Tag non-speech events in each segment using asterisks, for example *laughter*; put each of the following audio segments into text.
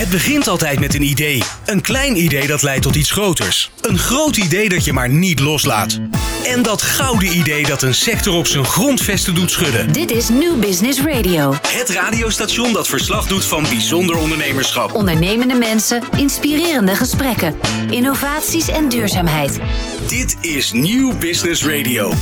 Het begint altijd met een idee. Een klein idee dat leidt tot iets groters. Een groot idee dat je maar niet loslaat. En dat gouden idee dat een sector op zijn grondvesten doet schudden. Dit is New Business Radio. Het radiostation dat verslag doet van bijzonder ondernemerschap. Ondernemende mensen, inspirerende gesprekken, innovaties en duurzaamheid. Dit is New Business Radio.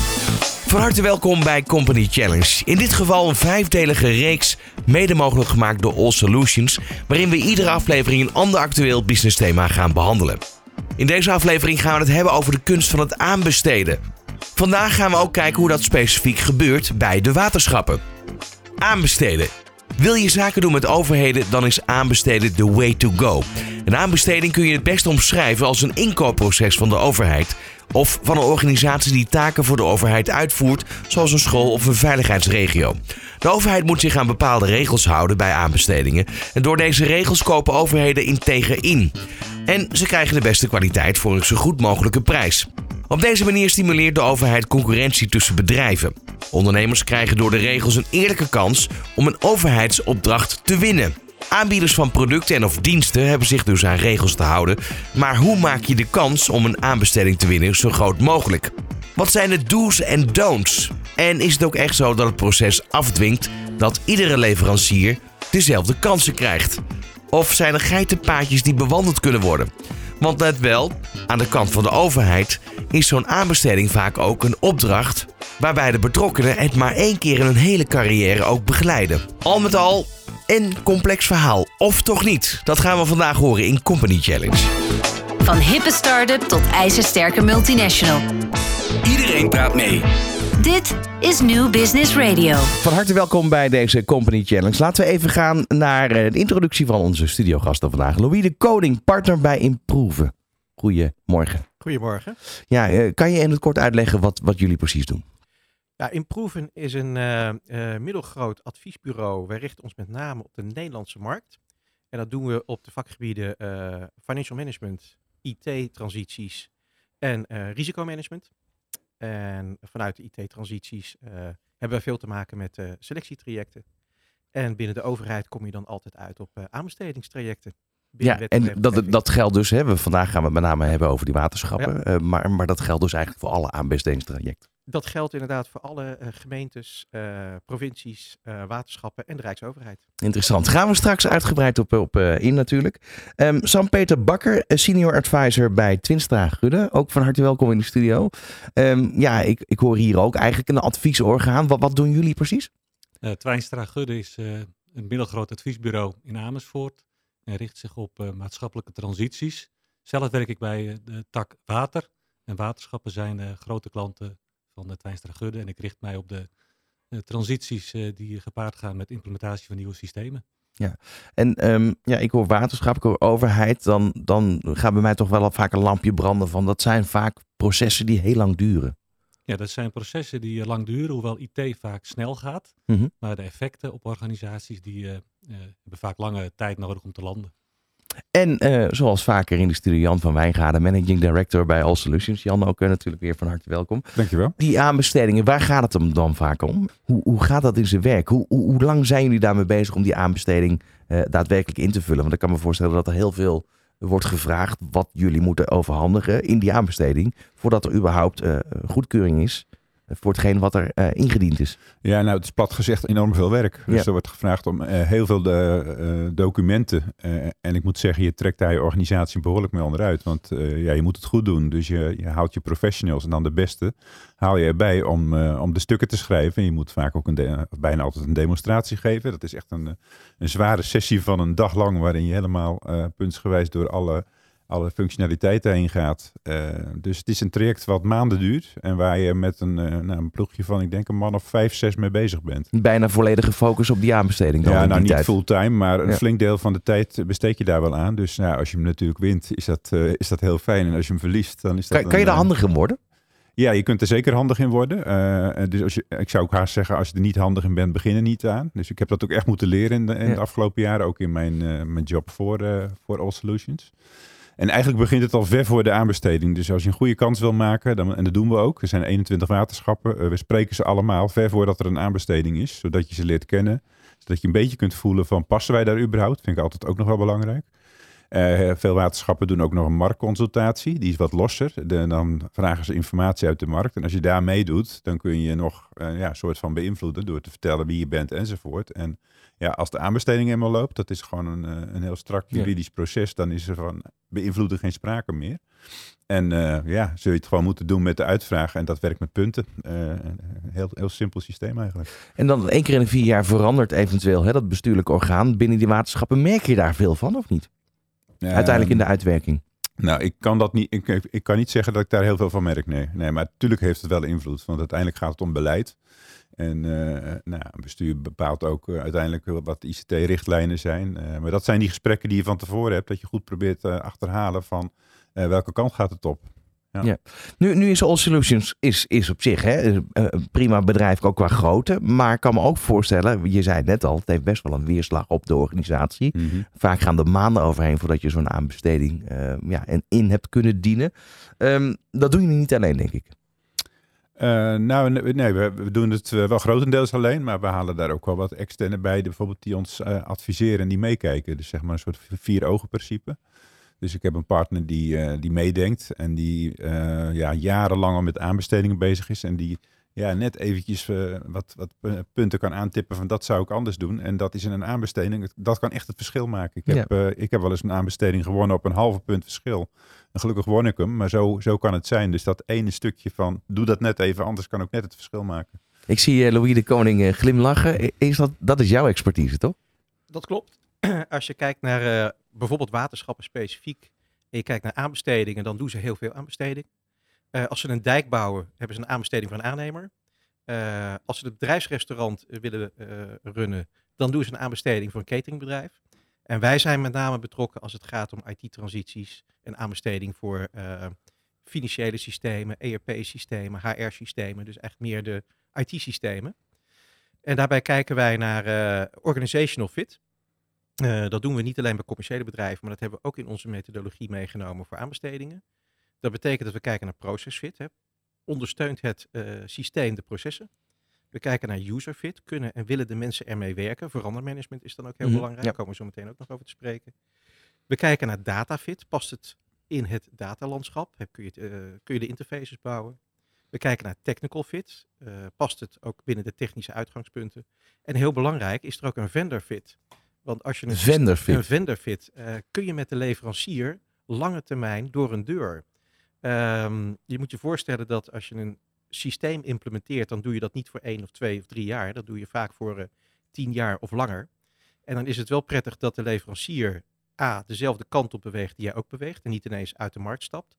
Van harte welkom bij Company Challenge. In dit geval een vijfdelige reeks, mede mogelijk gemaakt door All Solutions, waarin we iedere aflevering een ander actueel business thema gaan behandelen. In deze aflevering gaan we het hebben over de kunst van het aanbesteden. Vandaag gaan we ook kijken hoe dat specifiek gebeurt bij de waterschappen. Aanbesteden. Wil je zaken doen met overheden, dan is aanbesteden the way to go. Een aanbesteding kun je het best omschrijven als een inkoopproces van de overheid of van een organisatie die taken voor de overheid uitvoert, zoals een school of een veiligheidsregio. De overheid moet zich aan bepaalde regels houden bij aanbestedingen en door deze regels kopen overheden integer in. En ze krijgen de beste kwaliteit voor een zo goed mogelijke prijs. Op deze manier stimuleert de overheid concurrentie tussen bedrijven. Ondernemers krijgen door de regels een eerlijke kans om een overheidsopdracht te winnen. Aanbieders van producten en of diensten hebben zich dus aan regels te houden. Maar hoe maak je de kans om een aanbesteding te winnen zo groot mogelijk? Wat zijn de do's en don'ts? En is het ook echt zo dat het proces afdwingt dat iedere leverancier dezelfde kansen krijgt? Of zijn er geitenpaadjes die bewandeld kunnen worden? Want net wel, aan de kant van de overheid is zo'n aanbesteding vaak ook een opdracht waarbij de betrokkenen het maar één keer in hun hele carrière ook begeleiden. Al met al een complex verhaal, of toch niet? Dat gaan we vandaag horen in Company Challenge. Van hippe start-up tot ijzersterke multinational. Iedereen praat mee. Dit is New Business Radio. Van harte welkom bij deze Company Challenge. Laten we even gaan naar eh, de introductie van onze studiogasten vandaag. Louis de Koning, partner bij Improve. Goedemorgen. Goedemorgen. Ja, eh, kan je in het kort uitleggen wat, wat jullie precies doen? Ja, Improven is een eh, eh, middelgroot adviesbureau. Wij richten ons met name op de Nederlandse markt. En dat doen we op de vakgebieden eh, financial management, IT-transities en risicomanagement. En vanuit de IT-transities hebben we veel te maken met selectietrajecten. En binnen de overheid kom je dan altijd uit op aanbestedingstrajecten. Ja, en dat, dat geldt dus, hè, we, vandaag gaan we het met name hebben over die waterschappen, maar, maar dat geldt dus eigenlijk voor alle aanbestedingstrajecten. Dat geldt inderdaad voor alle uh, gemeentes, uh, provincies, uh, waterschappen en de Rijksoverheid. Interessant. Gaan we straks uitgebreid op, op in natuurlijk. Um, Sam-Peter Bakker, senior advisor bij Twinstra Gudde. Ook van harte welkom in de studio. Um, ja, ik, ik hoor hier ook eigenlijk een adviesorgaan. Wat, wat doen jullie precies? Twinstra Gudde is een middelgroot adviesbureau in Amersfoort. En richt zich op maatschappelijke transities. Zelf werk ik bij de tak water. En waterschappen zijn grote klanten van de Twijnstra Gudde. En ik richt mij op de uh, transities uh, die gepaard gaan met implementatie van nieuwe systemen. Ja, en um, ja, ik hoor waterschap, ik hoor overheid. Dan, dan gaat bij mij toch wel vaak een lampje branden van dat zijn vaak processen die heel lang duren. Ja, dat zijn processen die uh, lang duren, hoewel IT vaak snel gaat. Mm -hmm. Maar de effecten op organisaties die hebben vaak lange tijd nodig om te landen. En uh, zoals vaker in de studio Jan van Wijngaarden, Managing Director bij All Solutions. Jan, ook uh, natuurlijk weer van harte welkom. Dankjewel. Die aanbestedingen, waar gaat het hem dan vaak om? Hoe, hoe gaat dat in zijn werk? Hoe, hoe, hoe, lang zijn jullie daarmee bezig om die aanbesteding uh, daadwerkelijk in te vullen? Want ik kan me voorstellen dat er heel veel wordt gevraagd wat jullie moeten overhandigen in die aanbesteding. Voordat er überhaupt goedkeuring is voor hetgeen wat er uh, ingediend is. Ja, nou, het is plat gezegd enorm veel werk. Dus ja. er wordt gevraagd om uh, heel veel de, uh, documenten. en ik moet zeggen, je trekt daar je organisatie behoorlijk mee onderuit. Want ja, je moet het goed doen. Dus je, je haalt je professionals en dan de beste haal je erbij om, om de stukken te schrijven. En je moet vaak ook een bijna altijd een demonstratie geven. Dat is echt een, een zware sessie van een dag lang, waarin je helemaal puntsgewijs door alle alle functionaliteiten heen gaat. Uh, dus het is een traject wat maanden duurt en waar je met een, uh, nou, een ploegje van, ik denk een man of vijf, zes mee bezig bent. Bijna volledige focus op die aanbesteding dan Ja, nou niet tijd. fulltime, maar een ja. flink deel van de tijd besteed je daar wel aan. Dus nou, als je hem natuurlijk wint, is dat, uh, is dat heel fijn. En als je hem verliest, dan is dat... Kan, een, kan je daar handig in worden? Ja, je kunt er zeker handig in worden. dus als je, ik zou ook haast zeggen, als je er niet handig in bent, begin er niet aan. Dus ik heb dat ook echt moeten leren in de, in ja. de afgelopen jaren, ook in mijn, mijn job voor, voor All Solutions. En eigenlijk begint het al ver voor de aanbesteding. Dus als je een goede kans wil maken, dan, en dat doen we ook. Er zijn 21 waterschappen. We spreken ze allemaal ver voordat er een aanbesteding is, zodat je ze leert kennen. Dat je een beetje kunt voelen van passen wij daar überhaupt? Vind ik altijd ook nog wel belangrijk. Uh, veel waterschappen doen ook nog een marktconsultatie. Die is wat losser. Dan vragen ze informatie uit de markt. En als je daar meedoet, dan kun je nog uh, ja, soort van beïnvloeden door te vertellen wie je bent enzovoort. En ja, als de aanbesteding eenmaal loopt, dat is gewoon een, uh, een heel strak juridisch ja. proces, dan is er van beïnvloeden geen sprake meer. En ja, zul je het gewoon moeten doen met de uitvraag en dat werkt met punten. een heel, heel simpel systeem eigenlijk. En dan één keer in de vier jaar verandert eventueel hè, dat bestuurlijk orgaan binnen die waterschappen. Merk je daar veel van of niet? Uiteindelijk in de uitwerking. Nou, ik kan dat niet. Ik, ik kan niet zeggen dat ik daar heel veel van merk. Nee, nee maar natuurlijk heeft het wel invloed. Want uiteindelijk gaat het om beleid. En uh, nou, bestuur bepaalt ook uh, uiteindelijk wat ICT-richtlijnen zijn. Uh, maar dat zijn die gesprekken die je van tevoren hebt. Dat je goed probeert achterhalen van welke kant gaat het op. Ja. ja. Nu, nu is All Solutions is, is op zich hè, een prima bedrijf, ook qua grootte. Maar ik kan me ook voorstellen, je zei het net al, het heeft best wel een weerslag op de organisatie. Mm -hmm. Vaak gaan er maanden overheen voordat je zo'n aanbesteding uh, ja, en in hebt kunnen dienen. Um, dat doe je niet alleen, denk ik. Uh, nou, nee, we, doen het wel grotendeels alleen, maar we halen daar ook wel wat externe bij, bijvoorbeeld die ons uh, adviseren en die meekijken. Dus zeg maar een soort vier ogen principe. Dus ik heb een partner die, die meedenkt en die ja, jarenlang al met aanbestedingen bezig is. En die ja, net eventjes uh, wat, wat punten kan aantippen van dat zou ik anders doen. En dat is in een aanbesteding, dat kan echt het verschil maken. Ik heb, ja. ik heb wel eens een aanbesteding gewonnen op een halve punt verschil. En gelukkig won ik hem, maar zo, zo kan het zijn. Dus dat ene stukje van doe dat net even anders kan ook net het verschil maken. Ik zie Louis de Koning glimlachen. Is dat, dat is jouw expertise, toch? Dat klopt. *clears throat* Als je kijkt naar bijvoorbeeld waterschappen specifiek en je kijkt naar aanbestedingen, dan doen ze heel veel aanbesteding. Uh, als ze een dijk bouwen, hebben ze een aanbesteding van een aannemer. Uh, als ze het bedrijfsrestaurant willen uh, runnen, dan doen ze een aanbesteding voor een cateringbedrijf. En wij zijn met name betrokken als het gaat om IT-transities en aanbesteding voor financiële systemen, ERP-systemen, HR-systemen, dus echt meer de IT-systemen. En daarbij kijken wij naar organizational fit. Dat doen we niet alleen bij commerciële bedrijven, maar dat hebben we ook in onze methodologie meegenomen voor aanbestedingen. Dat betekent dat we kijken naar processfit. Hè. Ondersteunt het uh, systeem de processen? We kijken naar userfit. Kunnen en willen de mensen ermee werken? Verandermanagement is dan ook heel mm -hmm. belangrijk. Daar komen we zo meteen ook nog over te spreken. We kijken naar datafit. Past het in het datalandschap? Heb, kun, je het, uh, kun je de interfaces bouwen? We kijken naar technical fit. past het ook binnen de technische uitgangspunten? En heel belangrijk is er ook een vendor fit. Want als je een vendorfit, een vendorfit uh, kun je met de leverancier lange termijn door een deur. Um, je moet je voorstellen dat als je een systeem implementeert, dan doe je dat niet voor één of twee of drie jaar. Dat doe je vaak voor uh, tien jaar of langer. En dan is het wel prettig dat de leverancier A, dezelfde kant op beweegt die jij ook beweegt en niet ineens uit de markt stapt.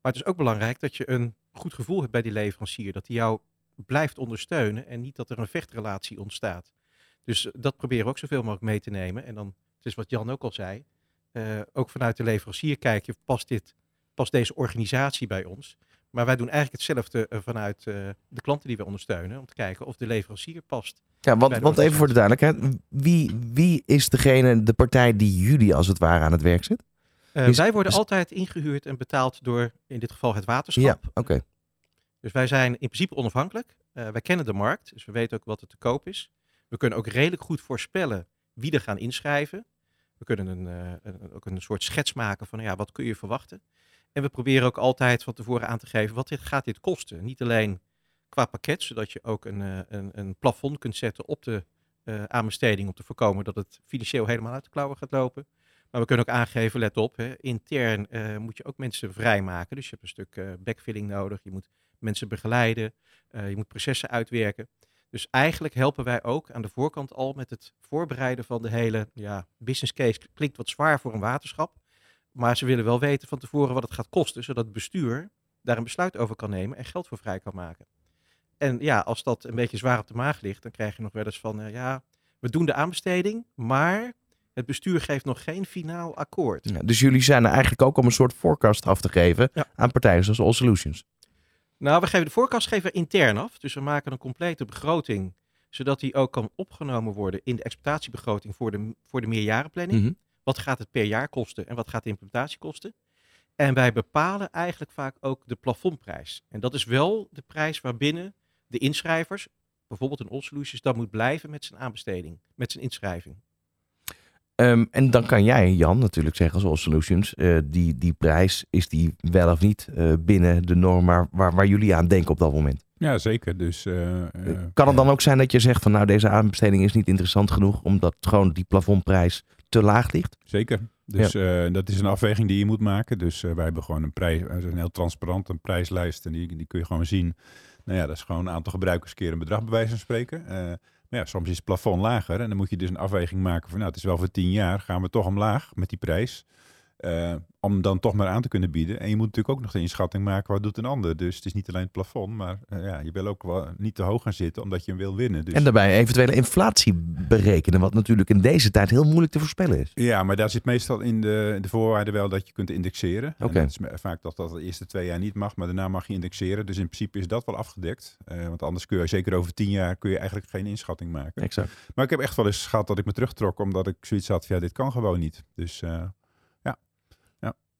Maar het is ook belangrijk dat je een goed gevoel hebt bij die leverancier, dat hij jou blijft ondersteunen en niet dat er een vechtrelatie ontstaat. Dus dat proberen we ook zoveel mogelijk mee te nemen. En dan, het is wat Jan ook al zei, uh, ook vanuit de leverancier kijk je, past, dit, past deze organisatie bij ons? Maar wij doen eigenlijk hetzelfde uh, vanuit uh, de klanten die we ondersteunen, om te kijken of de leverancier past. Ja, want, want even voor de duidelijkheid, wie, wie is degene, de partij die jullie als het ware aan het werk zit? Is, wij worden is... altijd ingehuurd en betaald door, in dit geval, het waterschap. Ja, oké. Okay. Dus wij zijn in principe onafhankelijk. wij kennen de markt, dus we weten ook wat er te koop is. We kunnen ook redelijk goed voorspellen wie er gaan inschrijven. We kunnen een, uh, een, ook een soort schets maken van ja, wat kun je verwachten. En we proberen ook altijd van tevoren aan te geven wat dit, gaat dit kosten. Niet alleen qua pakket, zodat je ook een, uh, een, een plafond kunt zetten op de uh, aanbesteding om te voorkomen dat het financieel helemaal uit de klauwen gaat lopen. Maar we kunnen ook aangeven, let op, hè, intern moet je ook mensen vrijmaken. Dus je hebt een stuk backfilling nodig, je moet mensen begeleiden, je moet processen uitwerken. Dus eigenlijk helpen wij ook aan de voorkant al met het voorbereiden van de hele ja, business case. Klinkt wat zwaar voor een waterschap, maar ze willen wel weten van tevoren wat het gaat kosten, zodat het bestuur daar een besluit over kan nemen en geld voor vrij kan maken. En ja, als dat een beetje zwaar op de maag ligt, dan krijg je nog wel eens van, uh, ja, we doen de aanbesteding, maar het bestuur geeft nog geen finaal akkoord. Ja, dus jullie zijn er eigenlijk ook om een soort forecast af te geven ja. aan partijen zoals All Solutions. Nou, we geven de voorkast geven intern af. Dus we maken een complete begroting, zodat die ook kan opgenomen worden in de exploitatiebegroting voor de, voor de meerjarenplanning. Mm -hmm. Wat gaat het per jaar kosten en wat gaat de implementatie kosten? En wij bepalen eigenlijk vaak ook de plafondprijs. En dat is wel de prijs waarbinnen de inschrijvers, bijvoorbeeld een All Solutions dan moet blijven met zijn aanbesteding, met zijn inschrijving. Ehm, en dan kan jij, Jan, natuurlijk zeggen als All Solutions, eh, die, die prijs, is die wel of niet eh, binnen de norm waar, waar, waar jullie aan denken op dat moment? Ja, zeker. Dus, eh, kan het dan ook zijn dat je zegt van nou deze aanbesteding is niet interessant genoeg omdat gewoon die plafondprijs te laag ligt? Zeker. Dus eh, dat is een afweging die je moet maken. Dus wij hebben gewoon een prijs, we zijn heel transparant, een prijslijst en die, die kun je gewoon zien. Nou ja, dat is gewoon een aantal gebruikers keer een bedrag bij wijze van spreken. maar ja, soms is het plafond lager en dan moet je dus een afweging maken van nou het is wel voor tien jaar, gaan we toch omlaag met die prijs. Uh, om dan toch maar aan te kunnen bieden. En je moet natuurlijk ook nog de inschatting maken, wat doet een ander? Dus het is niet alleen het plafond, maar uh, ja, je wil ook wel niet te hoog gaan zitten, omdat je hem wil winnen. Dus... En daarbij eventuele inflatie berekenen, wat natuurlijk in deze tijd heel moeilijk te voorspellen is. Ja, maar daar zit meestal in de, in de voorwaarden wel dat je kunt indexeren. Oké. Dat is vaak dat dat de eerste twee jaar niet mag, maar daarna mag je indexeren. Dus in principe is dat wel afgedekt. Uh, want anders kun je, zeker over tien jaar, kun je eigenlijk geen inschatting maken. Exact. Maar ik heb echt wel eens gehad dat ik me terugtrok, omdat ik zoiets had ja, dit kan gewoon niet. Dus...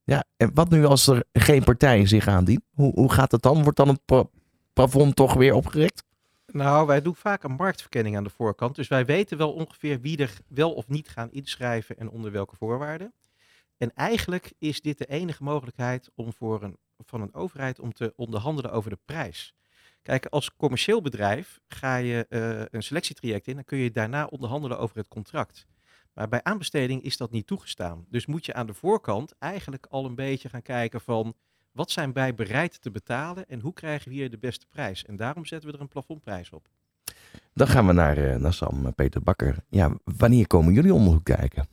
Ja, en wat nu als er geen partijen zich aandient? Hoe, hoe gaat het dan? Wordt dan het plafond toch weer opgerekt? Nou, wij doen vaak een marktverkenning aan de voorkant. Dus wij weten wel ongeveer wie er wel of niet gaan inschrijven en onder welke voorwaarden. En eigenlijk is dit de enige mogelijkheid om voor een, van een overheid om te onderhandelen over de prijs. Kijk, als commercieel bedrijf ga je uh, een selectietraject in, dan kun je daarna onderhandelen over het contract. Maar bij aanbesteding is dat niet toegestaan. Dus moet je aan de voorkant eigenlijk al een beetje gaan kijken van wat zijn wij bereid te betalen en hoe krijgen we hier de beste prijs. En daarom zetten we er een plafondprijs op. Dan gaan we naar, uh, naar Sam, eh, Peter Bakker. Ja, wanneer komen jullie om kijken?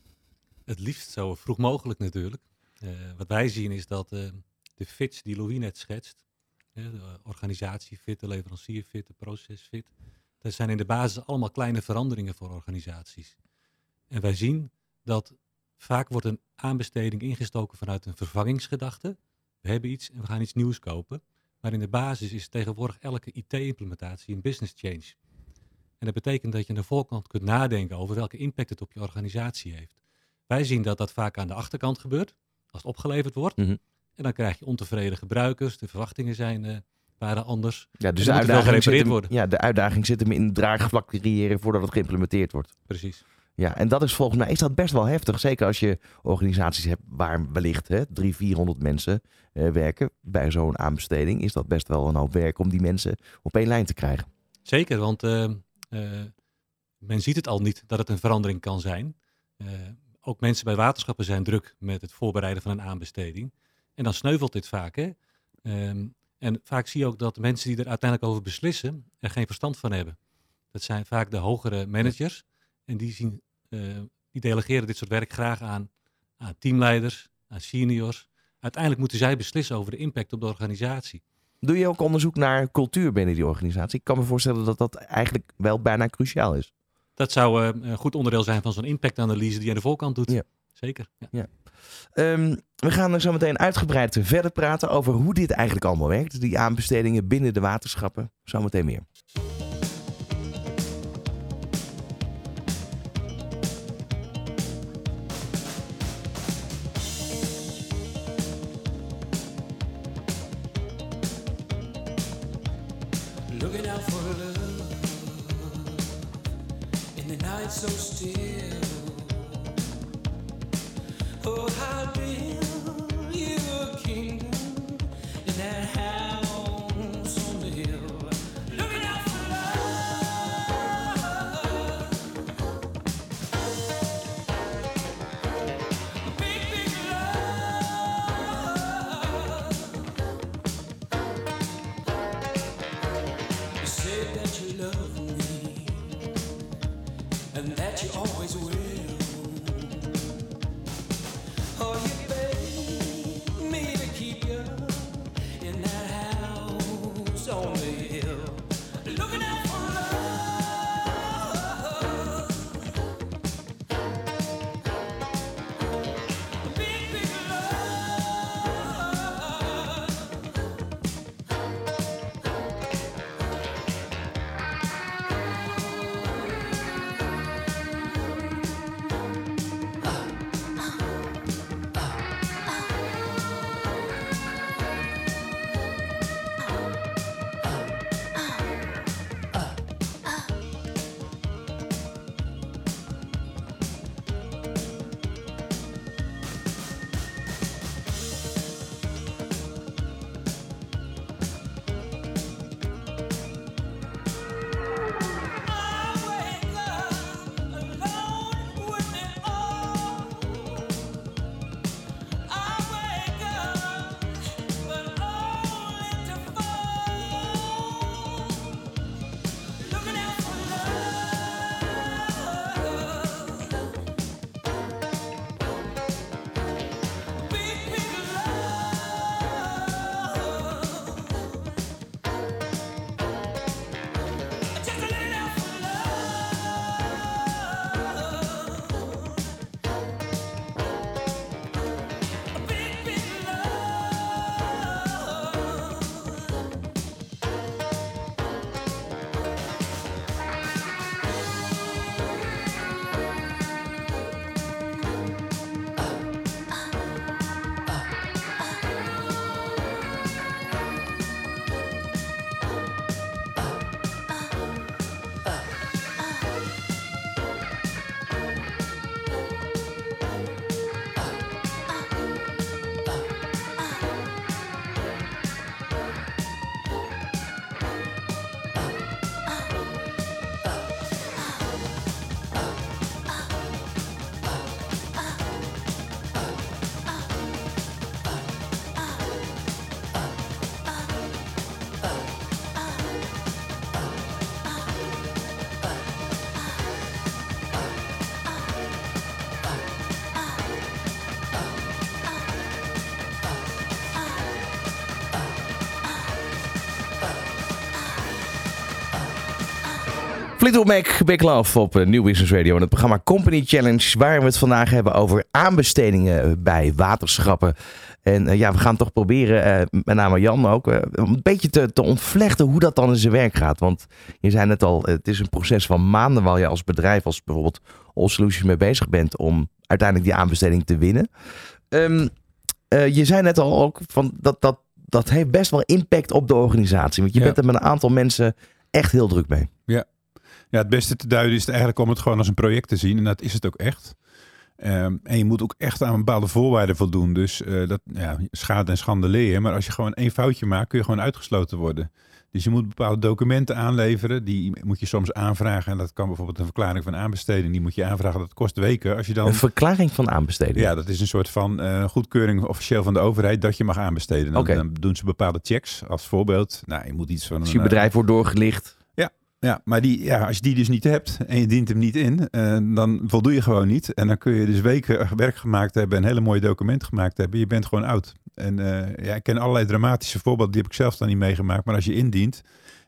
Het liefst zo vroeg mogelijk natuurlijk. Uh, wat wij zien is dat uh, de fits die Louis net schetst, de organisatie fit, de leverancier fit, de proces fit, dat zijn in de basis allemaal kleine veranderingen voor organisaties. En wij zien dat vaak wordt een aanbesteding ingestoken vanuit een vervangingsgedachte. We hebben iets en we gaan iets nieuws kopen. Maar in de basis is tegenwoordig elke IT-implementatie een business change. En dat betekent dat je aan de voorkant kunt nadenken over welke impact het op je organisatie heeft. Wij zien dat dat vaak aan de achterkant gebeurt, als het opgeleverd wordt. Mhm. En dan krijg je ontevreden gebruikers, de verwachtingen zijn, uh, waren anders. Ja, dus de uitdaging, zit hem, worden. ja, de uitdaging zit hem in het draagvlak creëren voordat het geïmplementeerd wordt. Precies. Ja, en dat is volgens mij is dat best wel heftig. Zeker als je organisaties hebt waar wellicht hè, 300, 400 mensen eh, werken. Bij zo'n aanbesteding is dat best wel een hoop werk om die mensen op één lijn te krijgen. Zeker, want eh, eh, men ziet het al niet dat het een verandering kan zijn. Ook mensen bij waterschappen zijn druk met het voorbereiden van een aanbesteding. En dan sneuvelt dit vaak. Hè? Ehm, en vaak zie je ook dat mensen die er uiteindelijk over beslissen, er geen verstand van hebben. Dat zijn vaak de hogere managers. En die, zien, eh, die delegeren dit soort werk graag aan, aan teamleiders, aan seniors. Uiteindelijk moeten zij beslissen over de impact op de organisatie. Doe je ook onderzoek naar cultuur binnen die organisatie? Ik kan me voorstellen dat dat eigenlijk wel bijna cruciaal is. Dat zou eh, een goed onderdeel zijn van zo'n impactanalyse die je aan de voorkant doet. Ja. Zeker. Ja. Ehm, we gaan er zo meteen uitgebreid verder praten over hoe dit eigenlijk allemaal werkt. Die aanbestedingen binnen de waterschappen. Zometeen meer. So still. Only. Little Mac, Big Love op eh, New Business Radio. En het programma Company Challenge, waar we het vandaag hebben over aanbestedingen bij waterschappen. En eh, ja, we gaan toch proberen, eh, met name Jan ook, een beetje te, te ontvlechten hoe dat dan in zijn werk gaat. Want je zei net al, het is een proces van maanden waar je als bedrijf, als bijvoorbeeld All Solutions mee bezig bent om uiteindelijk die aanbesteding te winnen. Ehm, eh, je zei net al ook, van dat, dat, dat heeft best wel impact op de organisatie. Want je Ja. bent er met een aantal mensen echt heel druk mee. Ja, het beste te duiden is het eigenlijk om het gewoon als een project te zien. En dat is het ook echt. Ehm, en je moet ook echt aan bepaalde voorwaarden voldoen. Dus eh, dat, ja, schade en schande leer je. Maar als je gewoon één foutje maakt, kun je gewoon uitgesloten worden. Dus je moet bepaalde documenten aanleveren. Die moet je soms aanvragen. En dat kan bijvoorbeeld een verklaring van aanbesteding. Die moet je aanvragen. Dat kost weken. Als je dan... Een verklaring van aanbesteding. Ja, dat is een soort van eh, goedkeuring officieel van de overheid dat je mag aanbesteden. Dan, dan doen ze bepaalde checks. Als voorbeeld, nou, je moet iets van Als een, je eh, bedrijf wordt doorgelicht. Ja, maar die, ja, als je die dus niet hebt en je dient hem niet in, eh, dan voldoe je gewoon niet. En dan kun je dus weken werk gemaakt hebben en hele mooie documenten gemaakt hebben. Je bent gewoon oud. En eh, ja, ik ken allerlei dramatische voorbeelden, die heb ik zelf dan niet meegemaakt. Maar als je indient,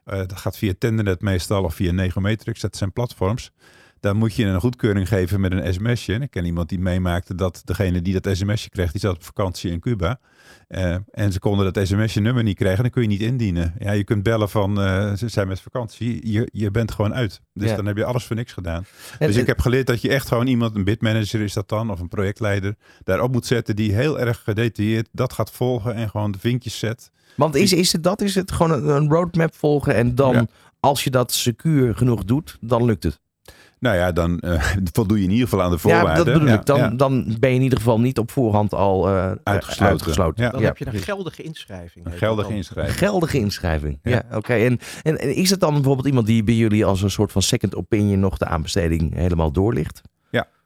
eh, dat gaat via Tendernet meestal of via Negomatrix, dat zijn platforms. Dan moet je een goedkeuring geven met een sms'je. En ik ken iemand die meemaakte dat degene die dat sms'je kreeg, die zat op vakantie in Cuba. Eh, en ze konden dat sms'je nummer niet krijgen, dan kun je niet indienen. Ja, je kunt bellen van eh, ze zijn met vakantie, je, je bent gewoon uit. Dus Ja. dan heb je alles voor niks gedaan. En- dus ik heb geleerd dat je echt gewoon iemand, een bidmanager is dat dan, of een projectleider, daarop moet zetten die heel erg gedetailleerd dat gaat volgen en gewoon de vinkjes zet. Want is, is het dat? Is het gewoon een, een roadmap volgen en dan, Ja. als je dat secuur genoeg doet, dan lukt het? Nou ja, dan eh, *laughs* voldoe je in ieder geval aan de Ja, voorwaarden. dat bedoel Ja, ik. Dan, ja. dan ben je in ieder geval niet op voorhand al eh, Uitgesloten. uitgesloten. Ja. Dan heb je een geldige inschrijving. Een dat geldige inschrijving. Geldige inschrijving. Ja, Ja. oké. En, en, en is het dan bijvoorbeeld iemand die bij jullie als een soort van second opinion nog de aanbesteding helemaal doorlicht?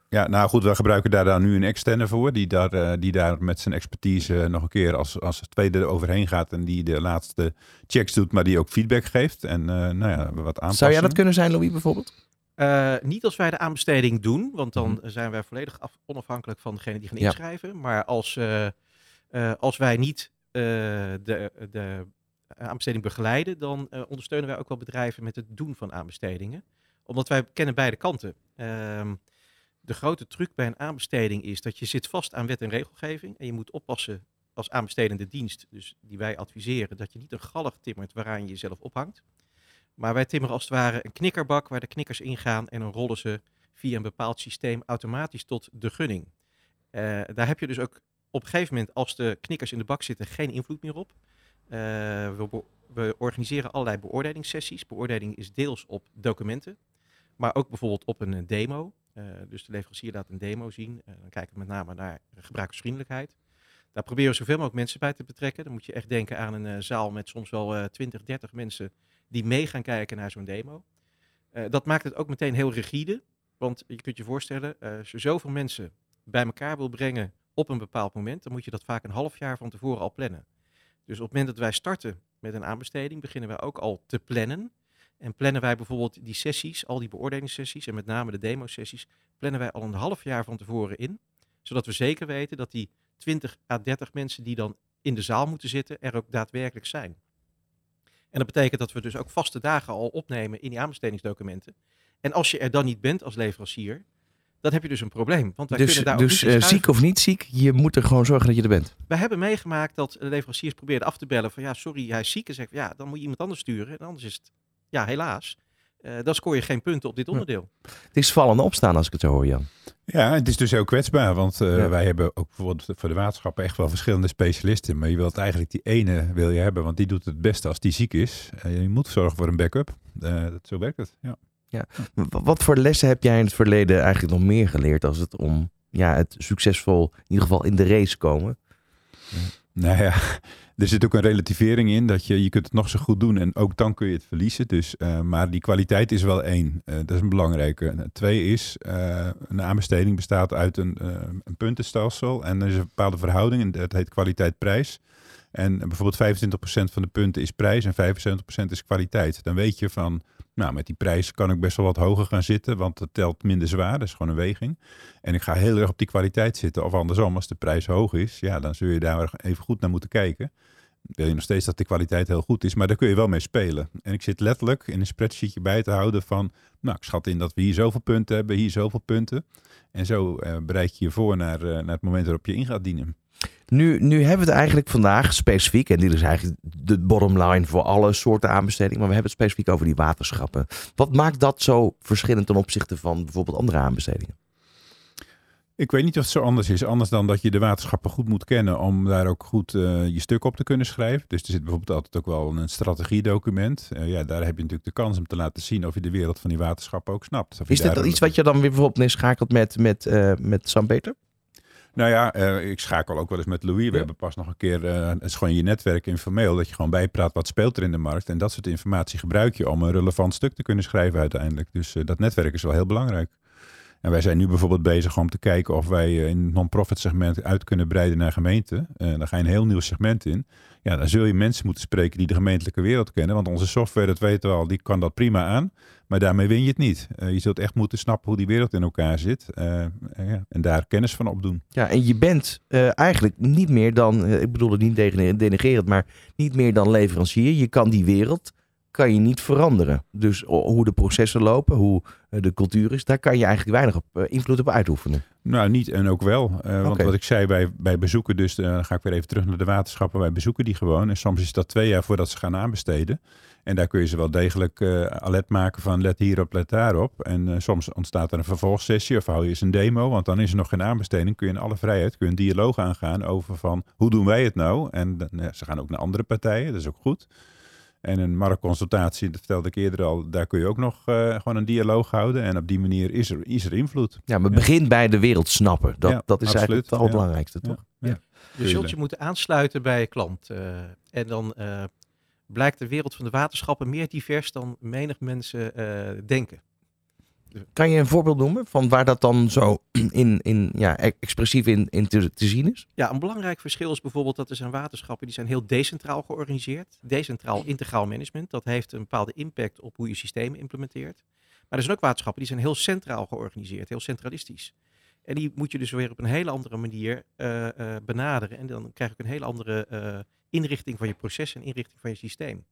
Ja, nou goed, we gebruiken daar dan nu een externe voor, die daar, eh, die daar met zijn expertise eh, nog een keer als, als tweede overheen gaat en die de laatste checks doet, maar die ook feedback geeft en eh, nou ja, wat aanpassingen. Zou jij dat kunnen zijn, Louis, bijvoorbeeld? Eh, niet als wij de aanbesteding doen, want dan Mhm. zijn wij volledig af- onafhankelijk van degene die gaan Ja. inschrijven. Maar als, eh, eh, als wij niet de, de aanbesteding begeleiden, dan ondersteunen wij ook wel bedrijven met het doen van aanbestedingen. Omdat wij kennen beide kanten. Ehm, de grote truc bij een aanbesteding is dat je zit vast aan wet en regelgeving. En je moet oppassen als aanbestedende dienst, dus die wij adviseren, dat je niet een galg timmert waaraan je jezelf ophangt. Maar wij timmeren als het ware een knikkerbak waar de knikkers ingaan en dan rollen ze via een bepaald systeem automatisch tot de gunning. Eh, daar heb je dus ook op een gegeven moment, als de knikkers in de bak zitten, geen invloed meer op. Eh, we, we organiseren allerlei beoordelingssessies. Beoordeling is deels op documenten, maar ook bijvoorbeeld op een eh, demo. Dus de leverancier laat een demo zien. Dan kijken we met name naar gebruikersvriendelijkheid. Daar proberen we zoveel mogelijk mensen bij te betrekken. Dan moet je echt denken aan een zaal met soms wel eh 20, 30 mensen die mee gaan kijken naar zo'n demo. Eh, dat maakt het ook meteen heel rigide. Want je kunt je voorstellen, eh, als je zoveel mensen bij elkaar wil brengen op een bepaald moment, dan moet je dat vaak een half jaar van tevoren al plannen. Dus op het moment dat wij starten met een aanbesteding, beginnen wij ook al te plannen. En plannen wij bijvoorbeeld die sessies, al die beoordelingssessies en met name de demo-sessies, plannen wij al een half jaar van tevoren in. Zodat we zeker weten dat die 20 à 30 mensen die dan in de zaal moeten zitten, er ook daadwerkelijk zijn. En dat betekent dat we dus ook vaste dagen al opnemen in die aanbestedingsdocumenten. En als je er dan niet bent als leverancier, dan heb je dus een probleem. Want wij Dus, kunnen daar dus ook niet in eh, ziek of niet ziek, je moet er gewoon zorgen dat je er bent. Wij hebben meegemaakt dat leveranciers probeerden af te bellen van ja, sorry, hij is ziek. En zegt ja, dan moet je iemand anders sturen. En anders is het, ja, helaas. Eh, dan scoor je geen punten op dit onderdeel. Het is vallen en opstaan als ik het zo hoor, Jan. Ja, het is dus heel kwetsbaar, want eh, Ja. wij hebben ook bijvoorbeeld voor de waterschappen echt wel verschillende specialisten. Maar je wilt eigenlijk die ene wil je hebben, want die doet het beste als die ziek is. Eh, je moet zorgen voor een backup. Eh, dat, zo werkt het, ja. W- Wat voor lessen heb jij in het verleden eigenlijk nog meer geleerd als het om ja, het succesvol, in ieder geval in de race komen? Nou ja, er zit ook een relativering in dat je, je kunt het nog zo goed doen en ook dan kun je het verliezen. Dus, eh, maar die kwaliteit is wel één. Eh, dat is een belangrijke. En Twee is, eh, een aanbesteding bestaat uit een, eh, een puntenstelsel en er is een bepaalde verhouding en dat heet kwaliteit-prijs. En bijvoorbeeld 25% van de punten is prijs en 75% is kwaliteit. Dan weet je van, nou met die prijs kan ik best wel wat hoger gaan zitten, want het telt minder zwaar. Dat is gewoon een weging. En ik ga heel erg op die kwaliteit zitten. Of andersom, als de prijs hoog is, ja, dan zul je daar even goed naar moeten kijken. wil je nog steeds dat de kwaliteit heel goed is, maar daar kun je wel mee spelen. En ik zit letterlijk in een spreadsheetje bij te houden van, nou, ik schat in dat we hier zoveel punten hebben, hier zoveel punten. En zo eh, bereid je je voor naar, eh, naar het moment waarop je in gaat dienen. Nu, nu hebben we het eigenlijk vandaag specifiek, en dit is eigenlijk de bottom line voor alle soorten aanbestedingen, maar we hebben het specifiek over die waterschappen. Wat maakt dat zo verschillend ten opzichte van bijvoorbeeld andere aanbestedingen? Ik weet niet of het zo anders is. Anders dan dat je de waterschappen goed moet kennen om daar ook goed eh, je stuk op te kunnen schrijven. Dus er zit bijvoorbeeld altijd ook wel een strategiedocument. Eh, ja, daar heb je natuurlijk de kans om te laten zien of je de wereld van die waterschappen ook snapt. Of Is dit dan iets wat je dan weer bijvoorbeeld inschakelt met, met, eh met Sam Peter? Nou ja, eh, ik schakel ook wel eens met Louis. We Ja. hebben pas nog een keer, eh, het is gewoon je netwerk informeel, dat je gewoon bijpraat wat speelt er in de markt. En dat soort informatie gebruik je om een relevant stuk te kunnen schrijven uiteindelijk. Dus eh, dat netwerk is wel heel belangrijk. En wij zijn nu bijvoorbeeld bezig om te kijken of wij in het non-profit segment uit kunnen breiden naar gemeenten. Eh, dan ga je een heel nieuw segment in. Ja, dan zul je mensen moeten spreken die de gemeentelijke wereld kennen. Want onze software, dat weten we al, die kan dat prima aan. Maar daarmee win je het niet. Eh, je zult echt moeten snappen hoe die wereld in elkaar zit. eh, eh, ja, en daar kennis van opdoen. Ja, en je bent eigenlijk niet meer dan, ik bedoel het niet denigrerend, maar niet meer dan leverancier. Je kan die wereld, kan je niet veranderen. Dus hoe de processen lopen, hoe de cultuur is, daar kan je eigenlijk weinig op, invloed op uitoefenen. Nou, niet en ook wel. Want wat ik zei, wij, wij bezoeken dus, dan ga ik weer even terug naar de waterschappen, wij bezoeken die gewoon. En soms is dat twee jaar voordat ze gaan aanbesteden. En daar kun je ze wel degelijk eh alert maken van let hierop, let daarop. En eh, soms ontstaat er een vervolgsessie of hou je eens een demo, want dan is er nog geen aanbesteding. Kun je in alle vrijheid kun je een dialoog aangaan over van hoe doen wij het nou? En dan, ja, ze gaan ook naar andere partijen, dat is ook goed. En een marktconsultatie, dat vertelde ik eerder al, daar kun je ook nog eh, gewoon een dialoog houden. En op die manier is er, is er invloed. Ja, maar Ja. begin bij de wereld snappen. Dat, Ja, dat is eigenlijk het allerbelangrijkste, Ja. toch? Ja. Ja. Je zult je moeten aansluiten bij je klant. eh, en dan eh, blijkt de wereld van de waterschappen meer divers dan menig mensen eh, denken. Kan je een voorbeeld noemen van waar dat dan zo *clears throat* in, in, ja, e- expressief in, in te, te zien is? Ja, een belangrijk verschil is bijvoorbeeld dat er zijn waterschappen die zijn heel decentraal georganiseerd. Decentraal integraal management. Dat heeft een bepaalde impact op hoe je systemen implementeert. Maar er zijn ook waterschappen die zijn heel centraal georganiseerd, heel centralistisch. En die moet je dus weer op een hele andere manier eh, eh, benaderen. En dan krijg ook een hele andere inrichting van je proces en inrichting van je systeem.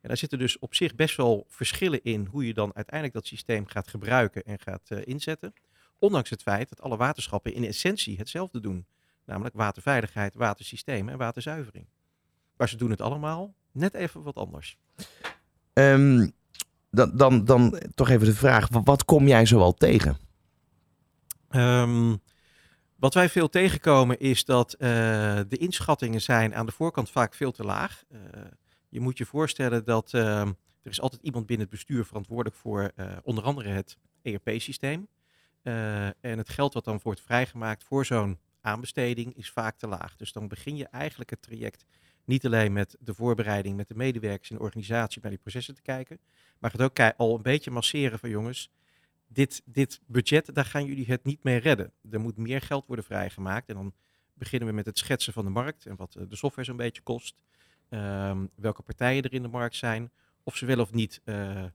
En daar zitten dus op zich best wel verschillen in hoe je dan uiteindelijk dat systeem gaat gebruiken en gaat eh, inzetten. Ondanks het feit dat alle waterschappen in essentie hetzelfde doen. Namelijk waterveiligheid, watersystemen en waterzuivering. Maar ze doen het allemaal net even wat anders. Ehm, dan, dan, dan toch even de vraag, wa- wat kom jij zoal tegen? Ehm, wat wij veel tegenkomen is dat eh, de inschattingen zijn aan de voorkant vaak veel te laag. Eh, je moet je voorstellen dat ehm, er is altijd iemand binnen het bestuur verantwoordelijk voor eh, onder andere het ERP-systeem. En het geld wat dan wordt vrijgemaakt voor zo'n aanbesteding is vaak te laag. Dus dan begin je eigenlijk het traject niet alleen met de voorbereiding met de medewerkers en de organisatie bij die processen te kijken, maar gaat ook al een beetje masseren van jongens, dit, dit budget, daar gaan jullie het niet mee redden. Er moet meer geld worden vrijgemaakt. En dan beginnen we met het schetsen van de markt en wat eh, de software zo'n beetje kost. Ehm, welke partijen er in de markt zijn. Of ze wel of niet eh, eh,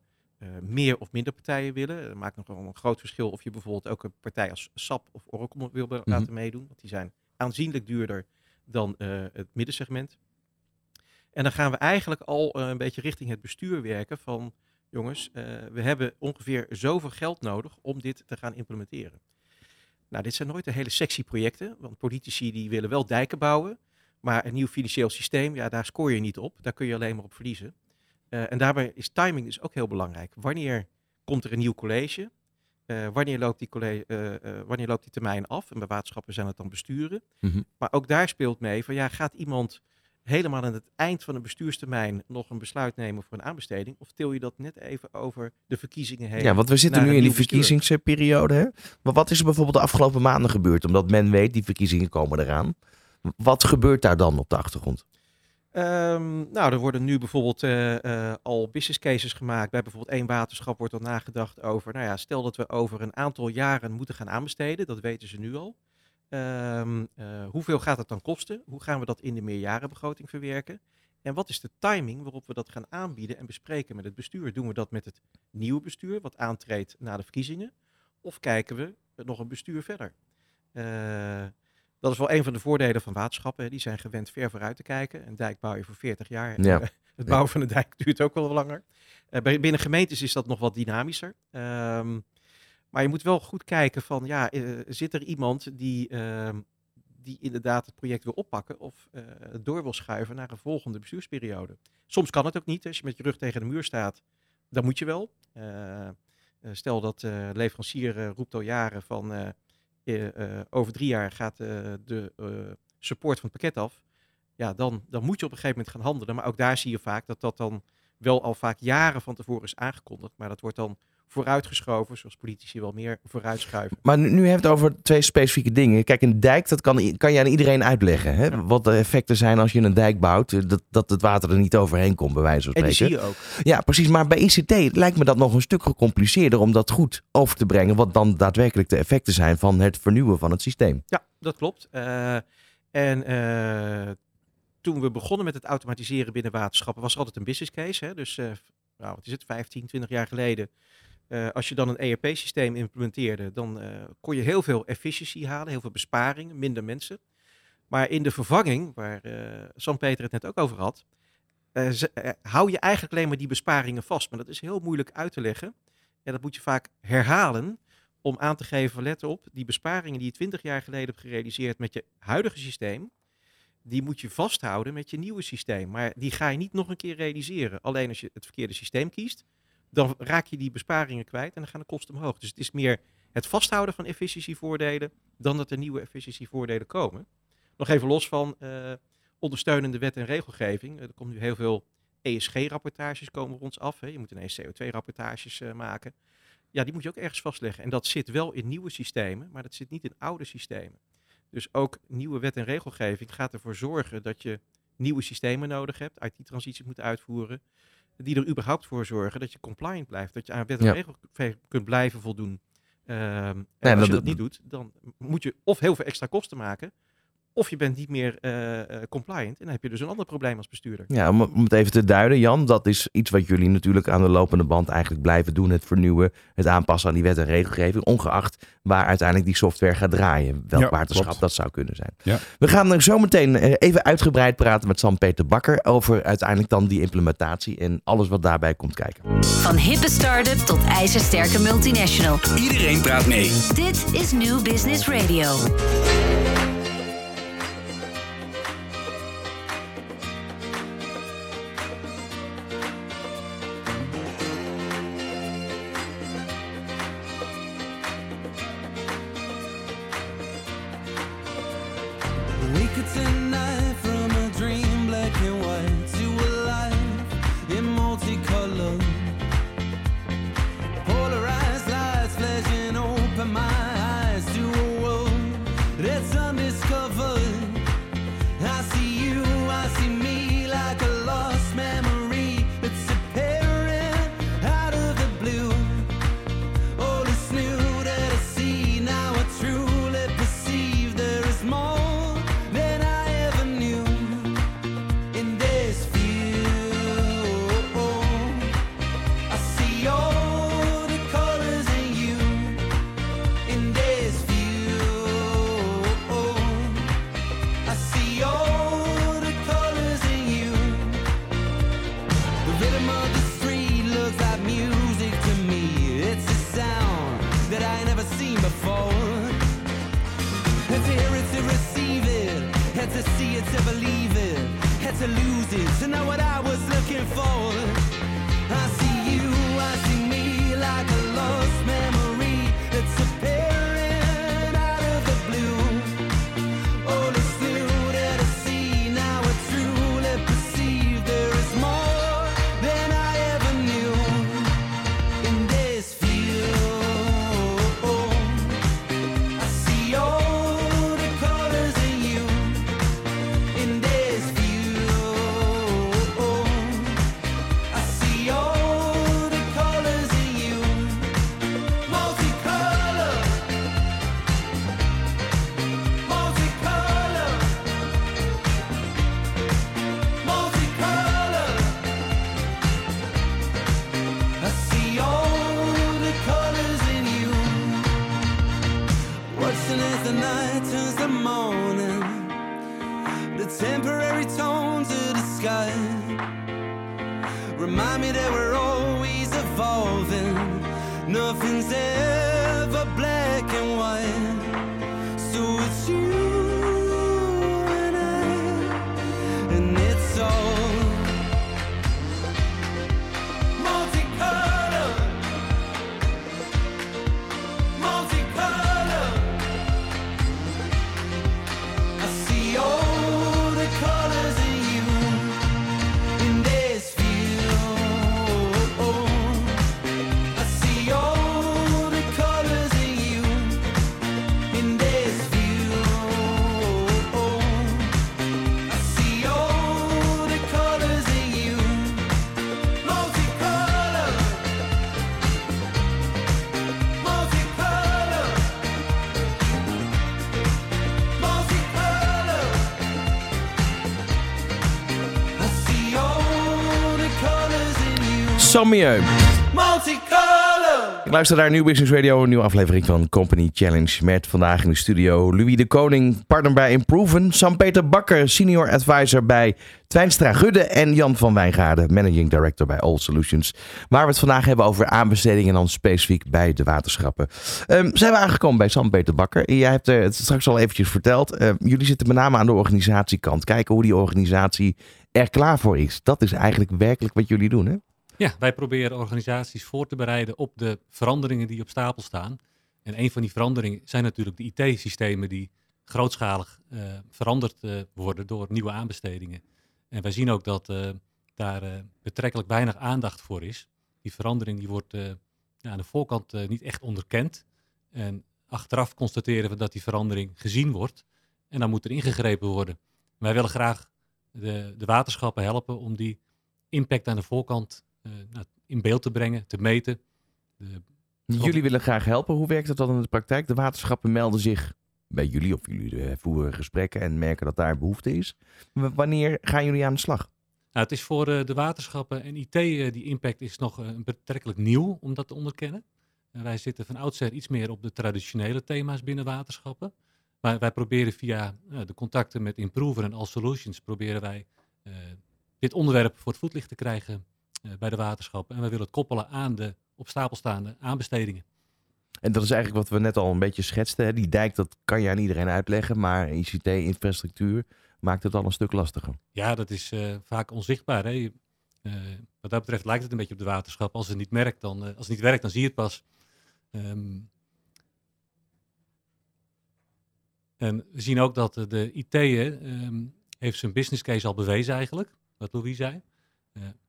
meer of minder partijen willen. Het maakt nog wel een groot verschil of je bijvoorbeeld ook een partij als SAP of Oracle wil be- laten meedoen. Want die zijn aanzienlijk duurder dan het middensegment. En dan gaan we eigenlijk al een beetje richting het bestuur werken van jongens, eh, we hebben ongeveer zoveel geld nodig om dit te gaan implementeren. Nou, dit zijn nooit de hele sexy projecten, want politici die willen wel dijken bouwen, maar een nieuw financieel systeem, ja, daar scoor je niet op. Daar kun je alleen maar op verliezen. Eh, en daarbij is timing dus ook heel belangrijk. Wanneer komt er een nieuw college? Eh, wanneer, loopt die college wanneer loopt die termijn af? En bij waterschappen zijn het dan besturen. Mhm. Maar ook daar speelt mee van ja, gaat iemand helemaal aan het eind van een bestuurstermijn nog een besluit nemen voor een aanbesteding? Of til je dat net even over de verkiezingen heen? Ja, want we zitten nu in die verkiezingsperiode. Hè? Maar wat is er bijvoorbeeld de afgelopen maanden gebeurd? Omdat men weet, die verkiezingen komen eraan. Wat gebeurt daar dan op de achtergrond? Ehm, nou, er worden nu bijvoorbeeld eh, eh, al business cases gemaakt. Bij bijvoorbeeld één waterschap wordt er nagedacht over, nou ja, stel dat we over een aantal jaren moeten gaan aanbesteden, dat weten ze nu al. Ehm, eh, hoeveel gaat het dan kosten? Hoe gaan we dat in de meerjarenbegroting verwerken? En wat is de timing waarop we dat gaan aanbieden en bespreken met het bestuur? Doen we dat met het nieuwe bestuur, wat aantreedt na de verkiezingen? Of kijken we nog een bestuur verder? Eh, dat is wel een van de voordelen van waterschappen. hè. Die zijn gewend ver vooruit te kijken. Een dijk bouw je voor 40 jaar. Ja. *laughs* Het bouwen van een dijk duurt ook wel langer. Eh, binnen gemeentes is dat nog wat dynamischer. Ehm, maar je moet wel goed kijken van, ja, eh, zit er iemand die, ehm, die inderdaad het project wil oppakken of eh, door wil schuiven naar een volgende bestuursperiode? Soms kan het ook niet. Als je met je rug tegen de muur staat, dan moet je wel. Eh, stel dat leverancier roept al jaren van over drie jaar gaat de support van het pakket af. Ja, dan, dan moet je op een gegeven moment gaan handelen. Maar ook daar zie je vaak dat dat dan wel al vaak jaren van tevoren is aangekondigd. Maar dat wordt dan vooruitgeschoven, zoals politici wel meer vooruitschuiven. Maar nu, nu heeft het over twee specifieke dingen. Kijk, een dijk, dat kan, kan je aan iedereen uitleggen. Hè? Ja. Wat de effecten zijn als je een dijk bouwt. eh, Dat, dat het water er niet overheen komt, bij wijze van En die spreken. zie je ook. Ja, precies. Maar bij ICT lijkt me dat nog een stuk gecompliceerder om dat goed over te brengen. Wat dan daadwerkelijk de effecten zijn van het vernieuwen van het systeem. Ja, dat klopt. Eh, en eh, toen we begonnen met het automatiseren binnen waterschappen, was er altijd een business case. Hè? Dus, nou, wat is het, 15, 20 jaar geleden. Eh, als je dan een ERP-systeem implementeerde, dan eh, kon je heel veel efficiëntie halen, heel veel besparingen, minder mensen. Maar in de vervanging, waar eh Sam Peter het net ook over had, hou je eigenlijk alleen maar die besparingen vast. Maar dat is heel moeilijk uit te leggen. En dat moet je vaak herhalen om aan te geven, let op, die besparingen die je 20 jaar geleden hebt gerealiseerd met je huidige systeem, die moet je vasthouden met je nieuwe systeem. Maar die ga je niet nog een keer realiseren. Alleen als je het verkeerde systeem kiest, dan raak je die besparingen kwijt en dan gaan de kosten omhoog. Dus het is meer het vasthouden van efficiëntievoordelen dan dat er nieuwe efficiëntievoordelen komen. Nog even los van eh, ondersteunende wet en regelgeving. Er komt nu heel veel ESG-rapportages komen ons af. Hè. Je moet ineens CO2-rapportages eh, maken. Ja, die moet je ook ergens vastleggen. En dat zit wel in nieuwe systemen, maar dat zit niet in oude systemen. Dus ook nieuwe wet en regelgeving gaat ervoor zorgen dat je nieuwe systemen nodig hebt, IT-transities moet uitvoeren, die er überhaupt voor zorgen dat je compliant blijft, dat je aan wet en Ja. regelgeving kunt blijven voldoen. Ehm, en Nee, als dat- je dat niet doet, dan moet je of heel veel extra kosten maken, of je bent niet meer eh, eh, compliant. En dan heb je dus een ander probleem als bestuurder. Ja, om, om het even te duiden, Jan, dat is iets wat jullie natuurlijk aan de lopende band eigenlijk blijven doen. Het vernieuwen, het aanpassen aan die wet en regelgeving, ongeacht waar uiteindelijk die software gaat draaien. Welk Ja, waterschap klopt. dat zou kunnen zijn. Ja. We gaan er zo meteen eh, even uitgebreid praten met Sam-Peter Bakker over uiteindelijk dan die implementatie en alles wat daarbij komt kijken. Van hippe start-up tot ijzersterke multinational. Iedereen praat mee. Dit is New Business Radio. Remind me that we're always evolving. Nothing's ever multicolor. Ik luister naar Nieuw Business Radio, een nieuwe aflevering van Company Challenge. Met vandaag in de studio Louis de Koning, partner bij Improven. Sam-Peter Bakker, senior advisor bij Twijnstra Gudde. En Jan van Wijngaarden, managing director bij All Solutions. Waar we het vandaag hebben over aanbestedingen en dan specifiek bij de waterschappen. Ehm, zijn we aangekomen bij Sam-Peter Bakker. Jij hebt eh, het straks al eventjes verteld. Ehm, jullie zitten met name aan de organisatiekant. Kijken hoe die organisatie er klaar voor is. Dat is eigenlijk werkelijk wat jullie doen, hè? Ja, wij proberen organisaties voor te bereiden op de veranderingen die op stapel staan. En een van die veranderingen zijn natuurlijk de IT-systemen die grootschalig eh, veranderd eh, worden door nieuwe aanbestedingen. En wij zien ook dat eh, daar betrekkelijk weinig aandacht voor is. Die verandering die wordt aan de voorkant niet echt onderkend. En achteraf constateren we dat die verandering gezien wordt. En dan moet er ingegrepen worden. Wij willen graag de, de waterschappen helpen om die impact aan de voorkant nou, in beeld te brengen, te meten. De- Jullie willen graag helpen. Hoe werkt het dan in de praktijk? De waterschappen melden zich bij jullie of jullie eh, voeren gesprekken en merken dat daar behoefte is. W- wanneer gaan jullie aan de slag? Nou, het is voor eh, de waterschappen en IT, eh, die impact is nog eh, betrekkelijk nieuw om dat te onderkennen. En wij zitten van oudsher iets meer op de traditionele thema's binnen waterschappen. Maar wij proberen via eh, de contacten met Improver en All Solutions, proberen wij eh, dit onderwerp voor het voetlicht te krijgen eh, bij de waterschappen. En wij willen het koppelen aan de op stapel staande aanbestedingen. En dat is eigenlijk wat we net al een beetje schetsten. Hè? Die dijk, dat kan je aan iedereen uitleggen. Maar ICT-infrastructuur maakt het al een stuk lastiger. Ja, dat is eh, vaak onzichtbaar. Hè? Eh, wat dat betreft lijkt het een beetje op de waterschap. Als het niet, merkt, dan, eh, als het niet werkt, dan zie je het pas. Ehm, en we zien ook dat eh, de IT hè, ehm, heeft zijn business case al bewezen eigenlijk, wat Louis zei.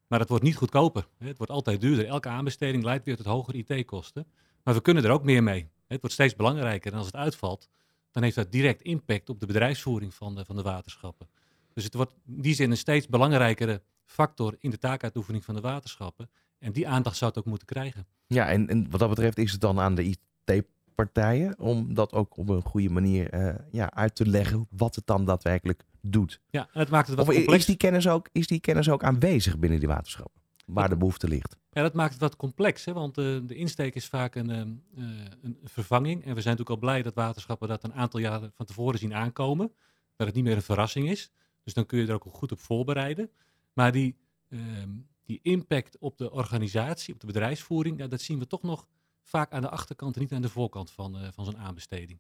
Maar het wordt niet goedkoper. Het wordt altijd duurder. Elke aanbesteding leidt weer tot hogere IT-kosten. Maar we kunnen er ook meer mee. Het wordt steeds belangrijker. En als het uitvalt, dan heeft dat direct impact op de bedrijfsvoering van de, van de waterschappen. Dus het wordt in die zin een steeds belangrijkere factor in de taakuitoefening van de waterschappen. En die aandacht zou het ook moeten krijgen. Ja, en, en wat dat betreft is het dan aan de IT-partijen om dat ook op een goede manier eh, ja, uit te leggen wat het dan daadwerkelijk doet. Ja, en het maakt het wat Of complex. is die, kennis ook, is die kennis ook aanwezig binnen die waterschappen? Waar de behoefte ligt. Ja, dat maakt het wat complex, hè? want eh, de insteek is vaak een, ehm, eh, een vervanging. En we zijn natuurlijk al blij dat waterschappen dat een aantal jaren van tevoren zien aankomen. Dat het niet meer een verrassing is. Dus dan kun je er ook goed op voorbereiden. Maar die, ehm, die impact op de organisatie, op de bedrijfsvoering, ja, dat zien we toch nog vaak aan de achterkant en niet aan de voorkant van, eh, van zo'n aanbesteding.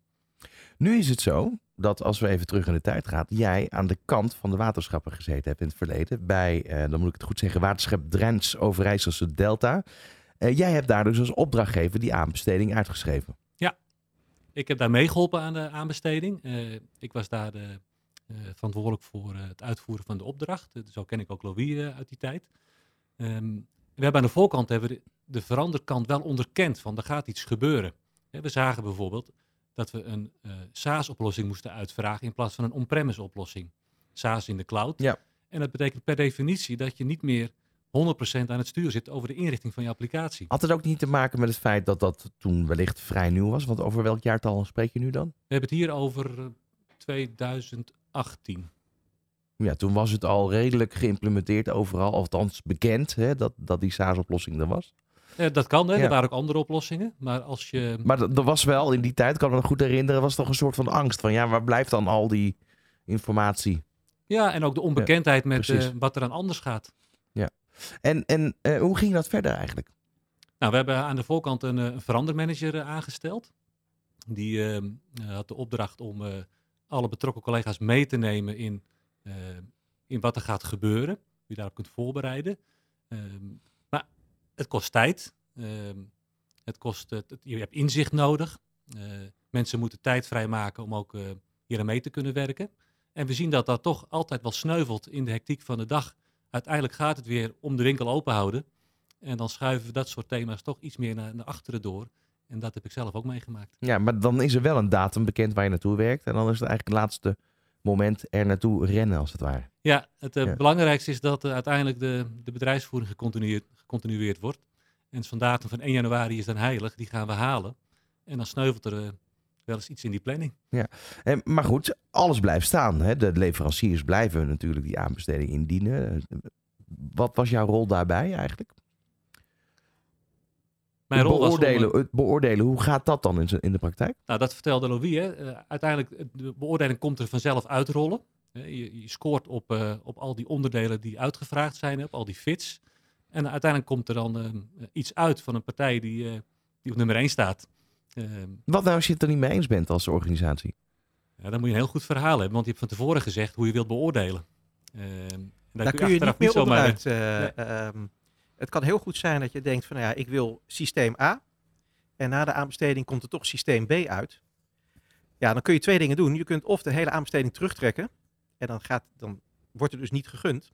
Nu is het zo dat als we even terug in de tijd gaan, jij aan de kant van de waterschappen gezeten hebt in het verleden. Bij, eh, dan moet ik het goed zeggen, waterschap Drents Overijsselse Delta. Eh, jij hebt daar dus als opdrachtgever die aanbesteding uitgeschreven. Ik heb daar meegeholpen aan de aanbesteding. Eh, ik was daar eh, verantwoordelijk voor het uitvoeren van de opdracht. Zo ken ik ook Louis uit die tijd. Ehm, we hebben aan de voorkant hebben we de, de veranderkant wel onderkend van er gaat iets gebeuren. We zagen bijvoorbeeld dat we een eh, SaaS-oplossing moesten uitvragen in plaats van een on-premise oplossing. SaaS in de cloud. Ja. En dat betekent per definitie dat je niet meer 100% aan het stuur zit over de inrichting van je applicatie. Had het ook niet te maken met het feit dat dat toen wellicht vrij nieuw was? Want over welk jaartal spreek je nu dan? We hebben het hier over eh, 2018. Ja, toen was het al redelijk geïmplementeerd overal, althans bekend hè, dat, dat die SaaS-oplossing er was. Eh, dat kan, hè? Ja. er waren ook andere oplossingen. Maar als je. Maar er was wel in die tijd, ik kan me nog goed herinneren, was toch een soort van angst van ja, waar blijft dan al die informatie? Ja, en ook de onbekendheid met eh, wat er aan anders gaat. En, en eh, hoe ging dat verder eigenlijk? Nou, we hebben aan de voorkant een, een verandermanager aangesteld. Die ehm, eh, had de opdracht om alle betrokken collega's mee te nemen in, in wat er gaat gebeuren. Je daarop kunt voorbereiden. Het kost tijd. Ehm, het kost, je hebt inzicht nodig. Eh, mensen moeten tijd vrijmaken om ook eh hier aan mee te kunnen werken. En we zien dat dat toch altijd wel sneuvelt in de hectiek van de dag. Uiteindelijk gaat het weer om de winkel open houden. En dan schuiven we dat soort thema's toch iets meer naar, naar achteren door. En dat heb ik zelf ook meegemaakt. Ja, maar dan is er wel een datum bekend waar je naartoe werkt. En dan is het eigenlijk het laatste moment er naartoe rennen, als het ware. Ja, het eh, Ja. belangrijkste is dat uiteindelijk de, de bedrijfsvoering gecontinueerd, gecontinueerd wordt. En zo'n datum van 1 januari is dan heilig, die gaan we halen. En dan sneuvelt er eh, wel eens iets in die planning. Eh, maar goed, alles blijft staan. Hè? De leveranciers blijven natuurlijk die aanbesteding indienen. Wat was jouw rol daarbij eigenlijk? Mijn rol was om, eh, beoordelen, beoordelen, hoe gaat dat dan in, de praktijk? Nou, dat vertelde Louis. Hè. Eh, uiteindelijk, de beoordeling komt er vanzelf uitrollen. Je, je scoort op, op al die onderdelen die uitgevraagd zijn, op al die fits. En uiteindelijk komt er dan eh, iets uit van een partij die, eh, die op nummer 1 staat. Eh, Wat nou als je het er niet mee eens bent als organisatie? ja, dan moet je een heel goed verhaal hebben, want je hebt van tevoren gezegd hoe je wilt beoordelen. Eh, en daar Daar kun je achteraf niet meer zomaar- onderuit. eh, ehm, het kan heel goed zijn dat je denkt van, nou ja, ik wil systeem A. En na de aanbesteding komt er toch systeem B uit. Ja, dan kun je twee dingen doen. Je kunt of de hele aanbesteding terugtrekken. En dan, gaat, dan wordt er dus niet gegund.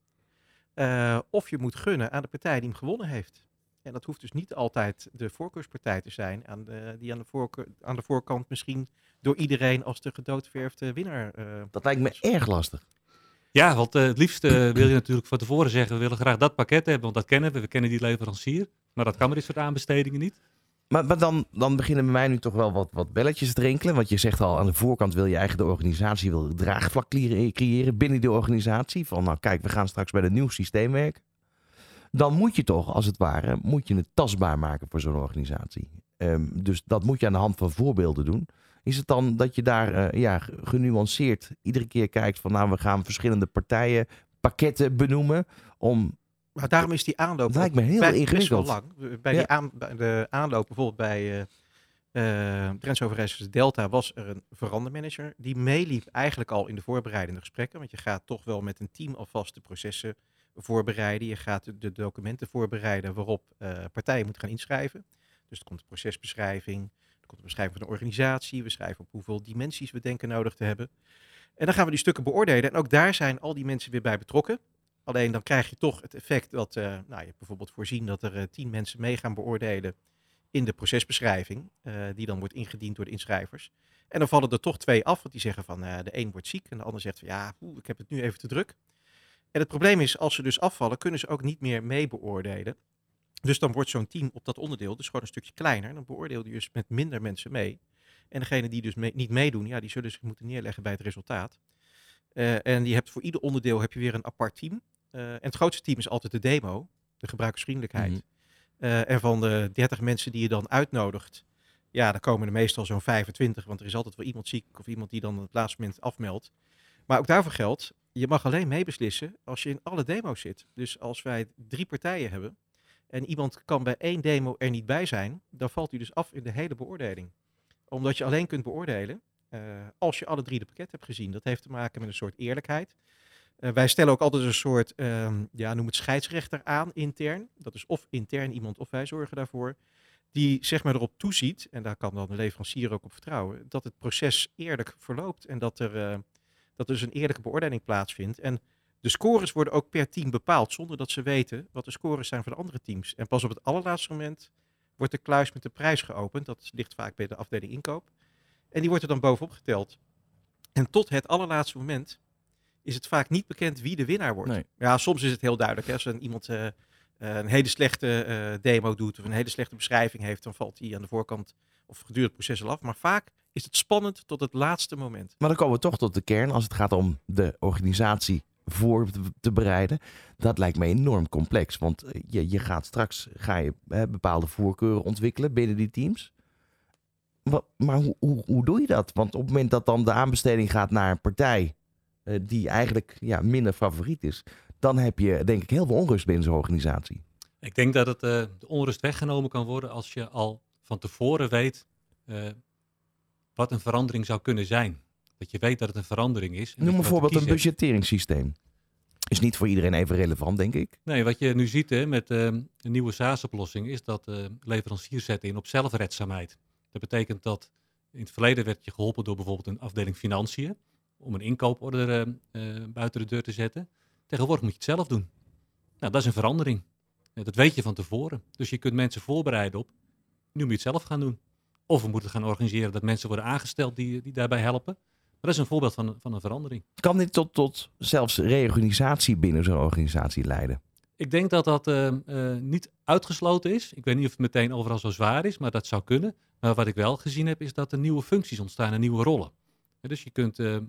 Eh, of je moet gunnen aan de partij die hem gewonnen heeft. En dat hoeft dus niet altijd de voorkeurspartij te zijn. Aan de, die aan de, voorkeur, aan de voorkant misschien door iedereen als de gedoodverfde winnaar. eh, Dat lijkt me erg lastig. Ja, want eh, het liefst wil je natuurlijk van tevoren zeggen, we willen graag dat pakket hebben, want dat kennen we, we kennen die leverancier. Maar dat kan met dit soort aanbestedingen niet. Maar, dan, dan beginnen bij mij nu toch wel wat, wat belletjes te rinkelen. Want je zegt al, aan de voorkant wil je eigenlijk de organisatie wil draagvlak cre- creëren binnen die organisatie. Van nou kijk, we gaan straks bij een nieuw systeem werken. Dan moet je toch, als het ware, moet je het tastbaar maken voor zo'n organisatie. Ehm, dus dat moet je aan de hand van voorbeelden doen. Is het dan dat je daar eh, ja, genuanceerd iedere keer kijkt van nou, we gaan verschillende partijen pakketten benoemen om Maar daarom is die aanloop lijkt me heel bij- best ingewikkeld. wel lang. Bij, Ja. die aan, bij de aanloop bijvoorbeeld bij grensoverreizigers Delta was er een verandermanager die meeliep eigenlijk al in de voorbereidende gesprekken. Want je gaat toch wel met een team alvast de processen voorbereiden. Je gaat de, de documenten voorbereiden waarop eh, partijen moeten gaan inschrijven. Dus er komt een procesbeschrijving, er komt een beschrijving van de organisatie. We schrijven op hoeveel dimensies we denken nodig te hebben. En dan gaan we die stukken beoordelen. En ook daar zijn al die mensen weer bij betrokken. Alleen dan krijg je toch het effect dat, eh, nou, je hebt bijvoorbeeld voorzien dat er eh, tien mensen mee gaan beoordelen in de procesbeschrijving, eh, die dan wordt ingediend door de inschrijvers. En dan vallen er toch twee af, want die zeggen van de een wordt ziek en de ander zegt van ja, ik heb het nu even te druk. En het probleem is, als ze dus afvallen, kunnen ze ook niet meer mee beoordelen. Dus dan wordt zo'n team op dat onderdeel dus gewoon een stukje kleiner. Dan beoordeel je dus met minder mensen mee. En degene die dus niet meedoen, ja, die zullen zich moeten neerleggen bij het resultaat. En je hebt voor ieder onderdeel heb je weer een apart team. Eh, en het grootste team is altijd de demo, de gebruikersvriendelijkheid. Mhm. Eh, en van de 30 mensen die je dan uitnodigt, ja, dan komen er meestal zo'n 25, want er is altijd wel iemand ziek of iemand die dan op het laatste moment afmeldt. Maar ook daarvoor geldt, je mag alleen meebeslissen als je in alle demo's zit. Dus als wij drie partijen hebben en iemand kan bij één demo er niet bij zijn, dan valt hij dus af in de hele beoordeling. Omdat je alleen kunt beoordelen eh, als je alle drie de pakket hebt gezien. Dat heeft te maken met een soort eerlijkheid. Eh, wij stellen ook altijd een soort, ehm, ja, noem het scheidsrechter aan intern. Dat is of intern iemand of wij zorgen daarvoor. Die zeg maar erop toeziet, en daar kan dan de leverancier ook op vertrouwen, dat het proces eerlijk verloopt en dat er, eh, dat dus een eerlijke beoordeling plaatsvindt. En de scores worden ook per team bepaald, zonder dat ze weten wat de scores zijn van de andere teams. En pas op het allerlaatste moment wordt de kluis met de prijs geopend. Dat ligt vaak bij de afdeling inkoop. En die wordt er dan bovenop geteld. En tot het allerlaatste moment is het vaak niet bekend wie de winnaar wordt. Nee. Ja, soms is het heel duidelijk. Hè. Als een, iemand eh, eh, een hele slechte eh, demo doet of een hele slechte beschrijving heeft, dan valt hij aan de voorkant of gedurende het proces al af. Maar vaak is het spannend tot het laatste moment. Maar dan komen we toch tot de kern als het gaat om de organisatie voor te, bereiden. Dat lijkt me enorm complex. Want je, je gaat straks ga je, hè, bepaalde voorkeuren ontwikkelen binnen die teams. Maar hoe, hoe, hoe doe je dat? Want op het moment dat dan de aanbesteding gaat naar een partij eh, die eigenlijk ja, minder favoriet is, dan heb je denk ik heel veel onrust binnen zo'n organisatie. Ik denk dat het, eh, de onrust weggenomen kan worden als je al van tevoren weet eh, wat een verandering zou kunnen zijn. Dat je weet dat het een verandering is. Noem bijvoorbeeld een budgetteringssysteem. Is niet voor iedereen even relevant, denk ik. Nee, wat je nu ziet hè, met eh, de nieuwe SaaS-oplossing is dat leveranciers zetten in op zelfredzaamheid. Dat betekent dat in het verleden werd je geholpen door bijvoorbeeld een afdeling financiën om een inkooporder eh, eh, buiten de deur te zetten. Tegenwoordig moet je het zelf doen. Nou, dat is een verandering. Dat weet je van tevoren. Dus je kunt mensen voorbereiden op, nu moet je het zelf gaan doen. Of we moeten gaan organiseren dat mensen worden aangesteld die, die daarbij helpen. Maar dat is een voorbeeld van, een- van een verandering. Kan dit tot, tot zelfs reorganisatie binnen zo'n organisatie leiden? Ik denk dat dat eh, niet uitgesloten is. Ik weet niet of het meteen overal zo zwaar is, maar dat zou kunnen. Maar wat ik wel gezien heb, is dat er nieuwe functies ontstaan en nieuwe rollen. Dus je kunt eh, eh,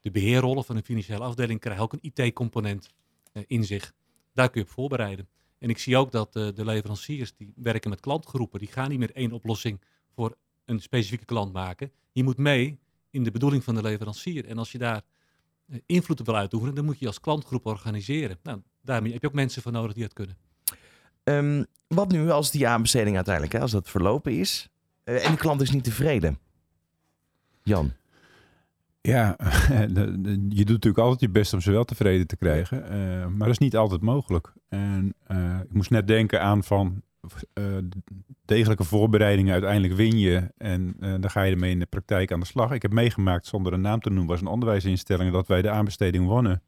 de beheerrollen van een financiële afdeling krijgen ook een IT-component eh, in zich. Daar kun je op voorbereiden. En ik zie ook dat eh, de leveranciers die werken met klantgroepen, die gaan niet meer één oplossing voor een specifieke klant maken. Je moet mee in de bedoeling van de leverancier. En als je daar invloed op wil uitoefenen, dan moet je als klantgroep organiseren. Nou, daarmee heb je ook mensen voor nodig die dat kunnen. Ehm, wat nu als die aanbesteding uiteindelijk, hè, als dat verlopen is en de klant is niet tevreden? Jan, Ja, *laughs* je doet natuurlijk altijd je best om ze wel tevreden te krijgen. eh, maar dat is niet altijd mogelijk. En eh, ik moest net denken aan van eh, degelijke voorbereidingen. Uiteindelijk win je en dan ga je ermee in de praktijk aan de slag. Ik heb meegemaakt, zonder een naam te noemen, was een onderwijsinstelling dat wij de aanbesteding wonnen.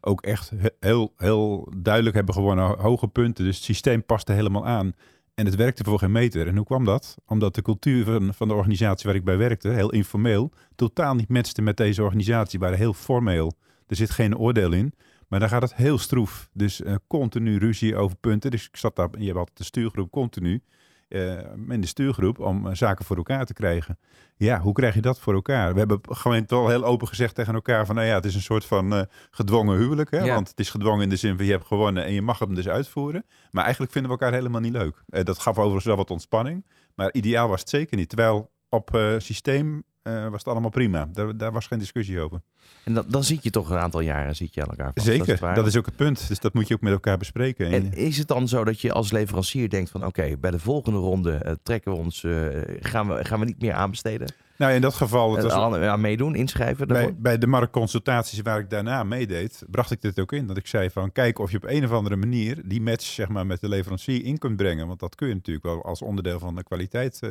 Ook echt he- heel, heel duidelijk hebben gewonnen, ho- hoge punten. Dus het systeem paste helemaal aan. En het werkte voor geen meter. En hoe kwam dat? Omdat de cultuur van, van de organisatie waar ik bij werkte, heel informeel, totaal niet matchte met deze organisatie. Waren heel formeel. Er zit geen oordeel in. Maar dan gaat het heel stroef. Dus eh, continu ruzie over punten. Dus ik zat daar, je altijd de stuurgroep continu. Eh, in de stuurgroep om eh, zaken voor elkaar te krijgen. Ja, hoe krijg je dat voor elkaar? We hebben gewoon wel heel open gezegd tegen elkaar van, nou ja, het is een soort van eh, gedwongen huwelijk. Hè? Ja. Want het is gedwongen in de zin van je hebt gewonnen en je mag hem dus uitvoeren. Maar eigenlijk vinden we elkaar helemaal niet leuk. Dat gaf overigens wel wat ontspanning. Maar ideaal was het zeker niet. Terwijl op systeem eh, was het allemaal prima. Daar, daar was geen discussie over. en dan, dan zit je toch een aantal jaren zit je aan elkaar vast. Zeker, dat is ook het punt. Dus dat moet je ook met elkaar bespreken. En- En is het dan zo dat je als leverancier denkt van oké, bij de volgende ronde eh, trekken we ons, eh, gaan, we, gaan we niet meer aanbesteden? Nou, in dat geval, het was, aan, aan meedoen, inschrijven? bij, bij de marktconsultaties waar ik daarna meedeed, bracht ik dit ook in. Dat ik zei van, kijk of je op een of andere manier die match zeg maar, met de leverancier in kunt brengen. Want dat kun je natuurlijk wel als onderdeel van de kwaliteit eh,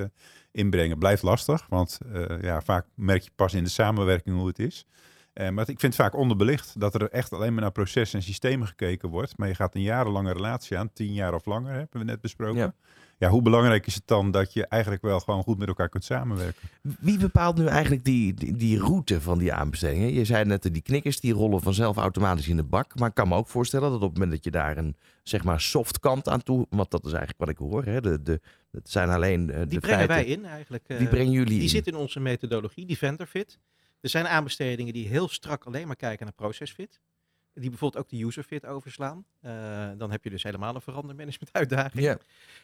inbrengen. Blijft lastig, want eh, ja, vaak merk je pas in de samenwerking hoe het is. Eh, maar ik vind het vaak onderbelicht dat er echt alleen maar naar processen en systemen gekeken wordt. Maar je gaat een jarenlange relatie aan, tien jaar of langer, hè, hebben we net besproken. Ja. Ja. hoe belangrijk is het dan dat je eigenlijk wel gewoon goed met elkaar kunt samenwerken? Wie bepaalt nu eigenlijk die, die, die route van die aanbestedingen? Je zei net, eh, die knikkers die rollen vanzelf automatisch in de bak. Maar ik kan me ook voorstellen dat op het moment dat je daar een zeg maar soft kant aan toe... Want dat is eigenlijk wat ik hoor. Hè? De, de, het zijn alleen eh, de Die brengen feiten. wij in eigenlijk. eh, Die brengen jullie Die in. zit in onze methodologie, die vendor fit. Er zijn aanbestedingen die heel strak alleen maar kijken naar process fit. Die bijvoorbeeld ook de user fit overslaan. Eh, dan heb je dus helemaal een verandermanagement *laughs* uitdaging. Ja.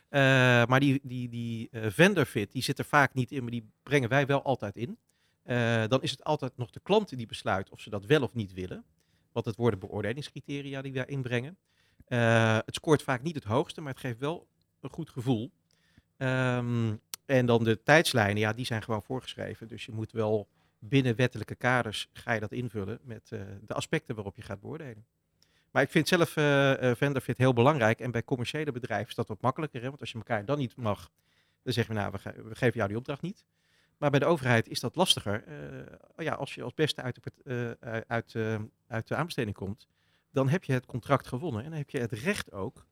Eh, maar die, die, die eh, vendor fit, die zit er vaak niet in, maar die brengen wij wel altijd in. Dan is het altijd nog de klant die besluit of ze dat wel of niet willen. Want het worden beoordelingscriteria die wij inbrengen. Het scoort vaak niet het hoogste, maar het geeft wel een goed gevoel. Ehm, en dan de tijdslijnen, ja, die zijn gewoon voorgeschreven. Dus je moet wel binnen wettelijke kaders ga je dat invullen met eh, de aspecten waarop je gaat beoordelen. Maar ik vind zelf vendorfit heel belangrijk. En bij commerciële bedrijven is dat wat makkelijker. Hè? Want als je elkaar dan niet mag, dan zeggen we nou, we, ge- we geven jou die opdracht niet. Maar bij de overheid is dat lastiger. Ja, als je als beste uit de, uit, eh, uit de aanbesteding komt, dan heb je het contract gewonnen. En dan heb je het recht ook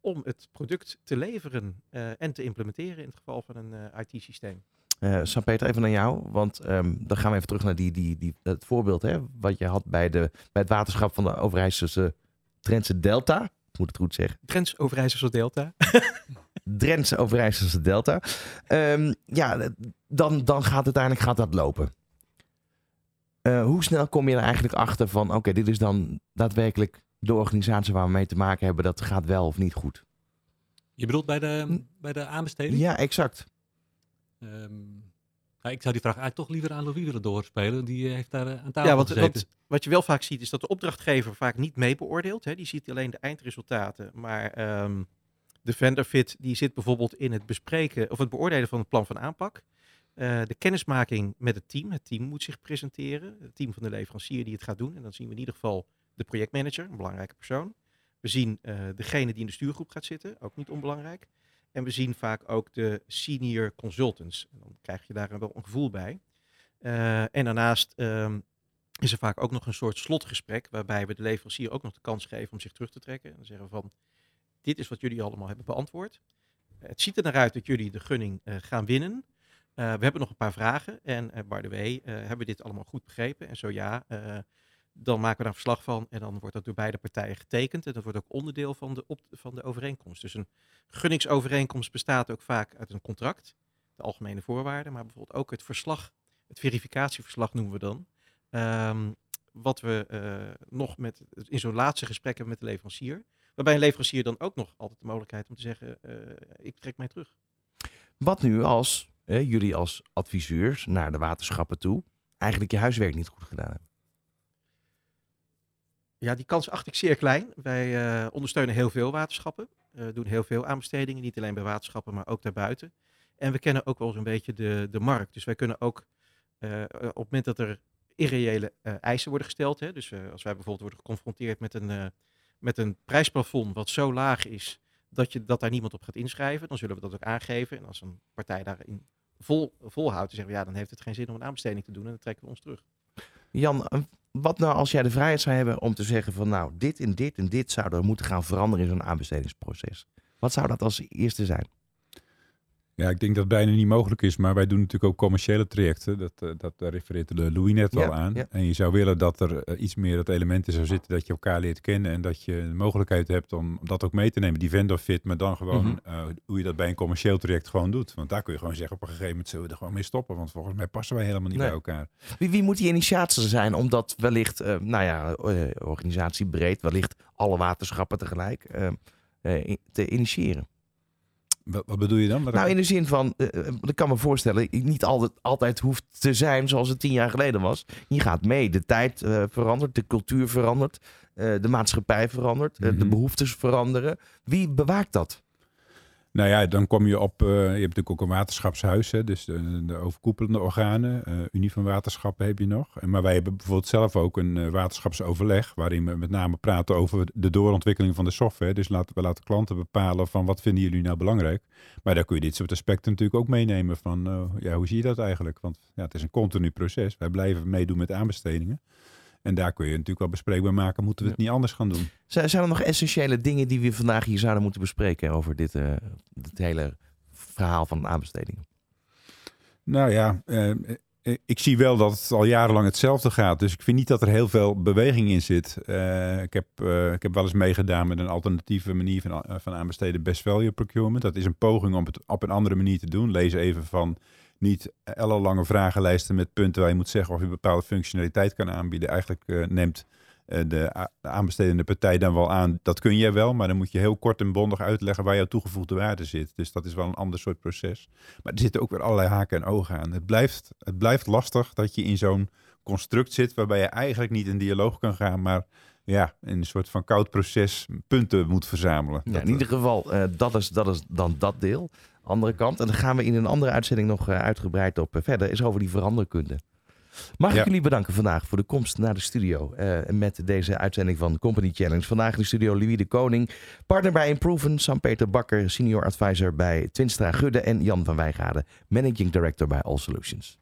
om het product te leveren en te implementeren in het geval van een IT-systeem. Eh San-Peter, even naar jou. Want ehm, dan gaan we even terug naar die, die, die, het voorbeeld hè, wat je had bij, de, bij het waterschap van de Overijsselse Drentse Delta. Ik moet het goed zeggen. Grens Overijsselse Delta. *laughs* Drentse Overijsselse Delta. Ehm, ja, dan, dan gaat uiteindelijk gaat dat lopen. Eh, hoe snel kom je er eigenlijk achter van, oké, dit is dan daadwerkelijk de organisatie waar we mee te maken hebben, dat gaat wel of niet goed? Je bedoelt bij de, Hm. bij de aanbesteding? Ja, exact. Ehm, Nou, ik zou die vraag eigenlijk toch liever aan Louis willen doorspelen. Die eh, heeft daar eh, aan tafel Ja, want, wat je wel vaak ziet is dat de opdrachtgever vaak niet mee beoordeelt. Hè. Die ziet alleen de eindresultaten. Maar ehm, de vendor fit die zit bijvoorbeeld in het bespreken of het beoordelen van het plan van aanpak. Eh, de kennismaking met het team. Het team moet zich presenteren. Het team van de leverancier die het gaat doen. En dan zien we in ieder geval de projectmanager, een belangrijke persoon. We zien degene die in de stuurgroep gaat zitten, ook niet onbelangrijk. En we zien vaak ook de senior consultants. En dan krijg je daar wel een gevoel bij. Eh, en daarnaast ehm, is er vaak ook nog een soort slotgesprek waarbij we de leverancier ook nog de kans geven om zich terug te trekken. En dan zeggen van, dit is wat jullie allemaal hebben beantwoord. Het ziet er naar uit dat jullie de gunning eh, gaan winnen. Eh, we hebben nog een paar vragen. En eh by the way, eh, hebben we dit allemaal goed begrepen? En zo ja, eh, dan maken we daar een verslag van. En dan wordt dat door beide partijen getekend. En dat wordt ook onderdeel van de, op, van de overeenkomst. Dus een gunningsovereenkomst bestaat ook vaak uit een contract. De algemene voorwaarden. Maar bijvoorbeeld ook het verslag, het verificatieverslag noemen we dan. Ehm, wat we eh, nog met, in zo'n laatste gesprek hebben met de leverancier. Waarbij een leverancier dan ook nog altijd de mogelijkheid om te zeggen, eh, ik trek mij terug. Wat nu als jullie als adviseurs naar de waterschappen toe eigenlijk je huiswerk niet goed gedaan hebben? Ja, die kans acht ik zeer klein. Wij eh, ondersteunen heel veel waterschappen. eh, doen heel veel aanbestedingen, niet alleen bij waterschappen, maar ook daarbuiten. En we kennen ook wel zo'n beetje de, de markt. Dus wij kunnen ook eh, op het moment dat er irreële eisen worden gesteld. Hè, dus als wij bijvoorbeeld worden geconfronteerd met een, met een prijsplafond wat zo laag is dat, je, dat daar niemand op gaat inschrijven, dan zullen we dat ook aangeven. En als een partij daarin vol, volhoudt, dan zeggen we ja, dan heeft het geen zin om een aanbesteding te doen en dan trekken we ons terug. Jan, wat nou als jij de vrijheid zou hebben om te zeggen van nou, dit en dit en dit zouden we moeten gaan veranderen in zo'n aanbestedingsproces? Wat zou dat als eerste zijn? Ja, ik denk dat het bijna niet mogelijk is, maar wij doen natuurlijk ook commerciële trajecten. Dat, eh, dat daar refereert de Louis net Ja, al aan. ja. En je zou willen dat er eh, iets meer dat element in zou zitten dat je elkaar leert kennen en dat je de mogelijkheid hebt om dat ook mee te nemen. Die vendor fit, maar dan gewoon Mhm. eh, hoe je dat bij een commercieel traject gewoon doet. Want daar kun je gewoon zeggen op een gegeven moment zullen we er gewoon mee stoppen, want volgens mij passen wij helemaal niet Nee. bij elkaar. Wie, wie moet die initiator zijn om dat wellicht, nou ja, organisatiebreed, wellicht alle waterschappen tegelijk te initiëren? Wat, bedoel je dan? Nou, in de zin van, eh, eh, ik kan me voorstellen, niet altijd, altijd hoeft te zijn zoals het tien jaar geleden was. Je gaat mee, de tijd eh, verandert, de cultuur verandert, de maatschappij verandert, de Mhm. behoeftes veranderen. Wie bewaakt dat? Nou ja, dan kom je op. eh, je hebt natuurlijk ook een waterschapshuis, hè, dus de, de overkoepelende organen. eh, Unie van Waterschappen heb je nog. Maar wij hebben bijvoorbeeld zelf ook een eh, waterschapsoverleg. waarin we met name praten over de doorontwikkeling van de software. Dus we laten klanten bepalen van wat vinden jullie nou belangrijk. Maar daar kun je dit soort aspecten natuurlijk ook meenemen. Van ja, hoe zie je dat eigenlijk? Want ja, het is een continu proces. Wij blijven meedoen met aanbestedingen. En daar kun je natuurlijk wel bespreekbaar maken. Moeten we het niet anders gaan doen? Zijn, zijn er nog essentiële dingen die we vandaag hier zouden moeten bespreken over dit, eh, dit hele verhaal van aanbestedingen? Nou ja, eh, eh, ik zie wel dat het al jarenlang hetzelfde gaat. Dus ik vind niet dat er heel veel beweging in zit. Ik, heb, ik heb wel eens meegedaan met een alternatieve manier van, van aanbesteden best value procurement. Dat is een poging om het op een andere manier te doen. Lees even van niet ellenlange vragenlijsten met punten waar je moet zeggen of je bepaalde functionaliteit kan aanbieden. Eigenlijk eh, neemt eh, de, aanbestedende partij dan wel aan, dat kun jij wel, maar dan moet je heel kort en bondig uitleggen waar jouw toegevoegde waarde zit. Dus dat is wel een ander soort proces. Maar er zitten ook weer allerlei haken en ogen aan. Het blijft, het blijft lastig dat je in zo'n construct zit waarbij je eigenlijk niet in dialoog kan gaan, maar ja, in een soort van koud proces punten moet verzamelen. Ja, in ieder geval, eh, dat, is, dat is dan dat deel. Andere kant, en dan gaan we in een andere uitzending nog eh, uitgebreid op eh, verder, is over die veranderkunde. Mag ik Ja. jullie bedanken vandaag voor de komst naar de studio eh, met deze uitzending van Company Challenge. Vandaag in de studio Louis de Koning, partner bij Improven, Sam-Peter Bakker, senior advisor bij Twinstra Gudde en Jan van Wijngaarden, managing director bij All Solutions.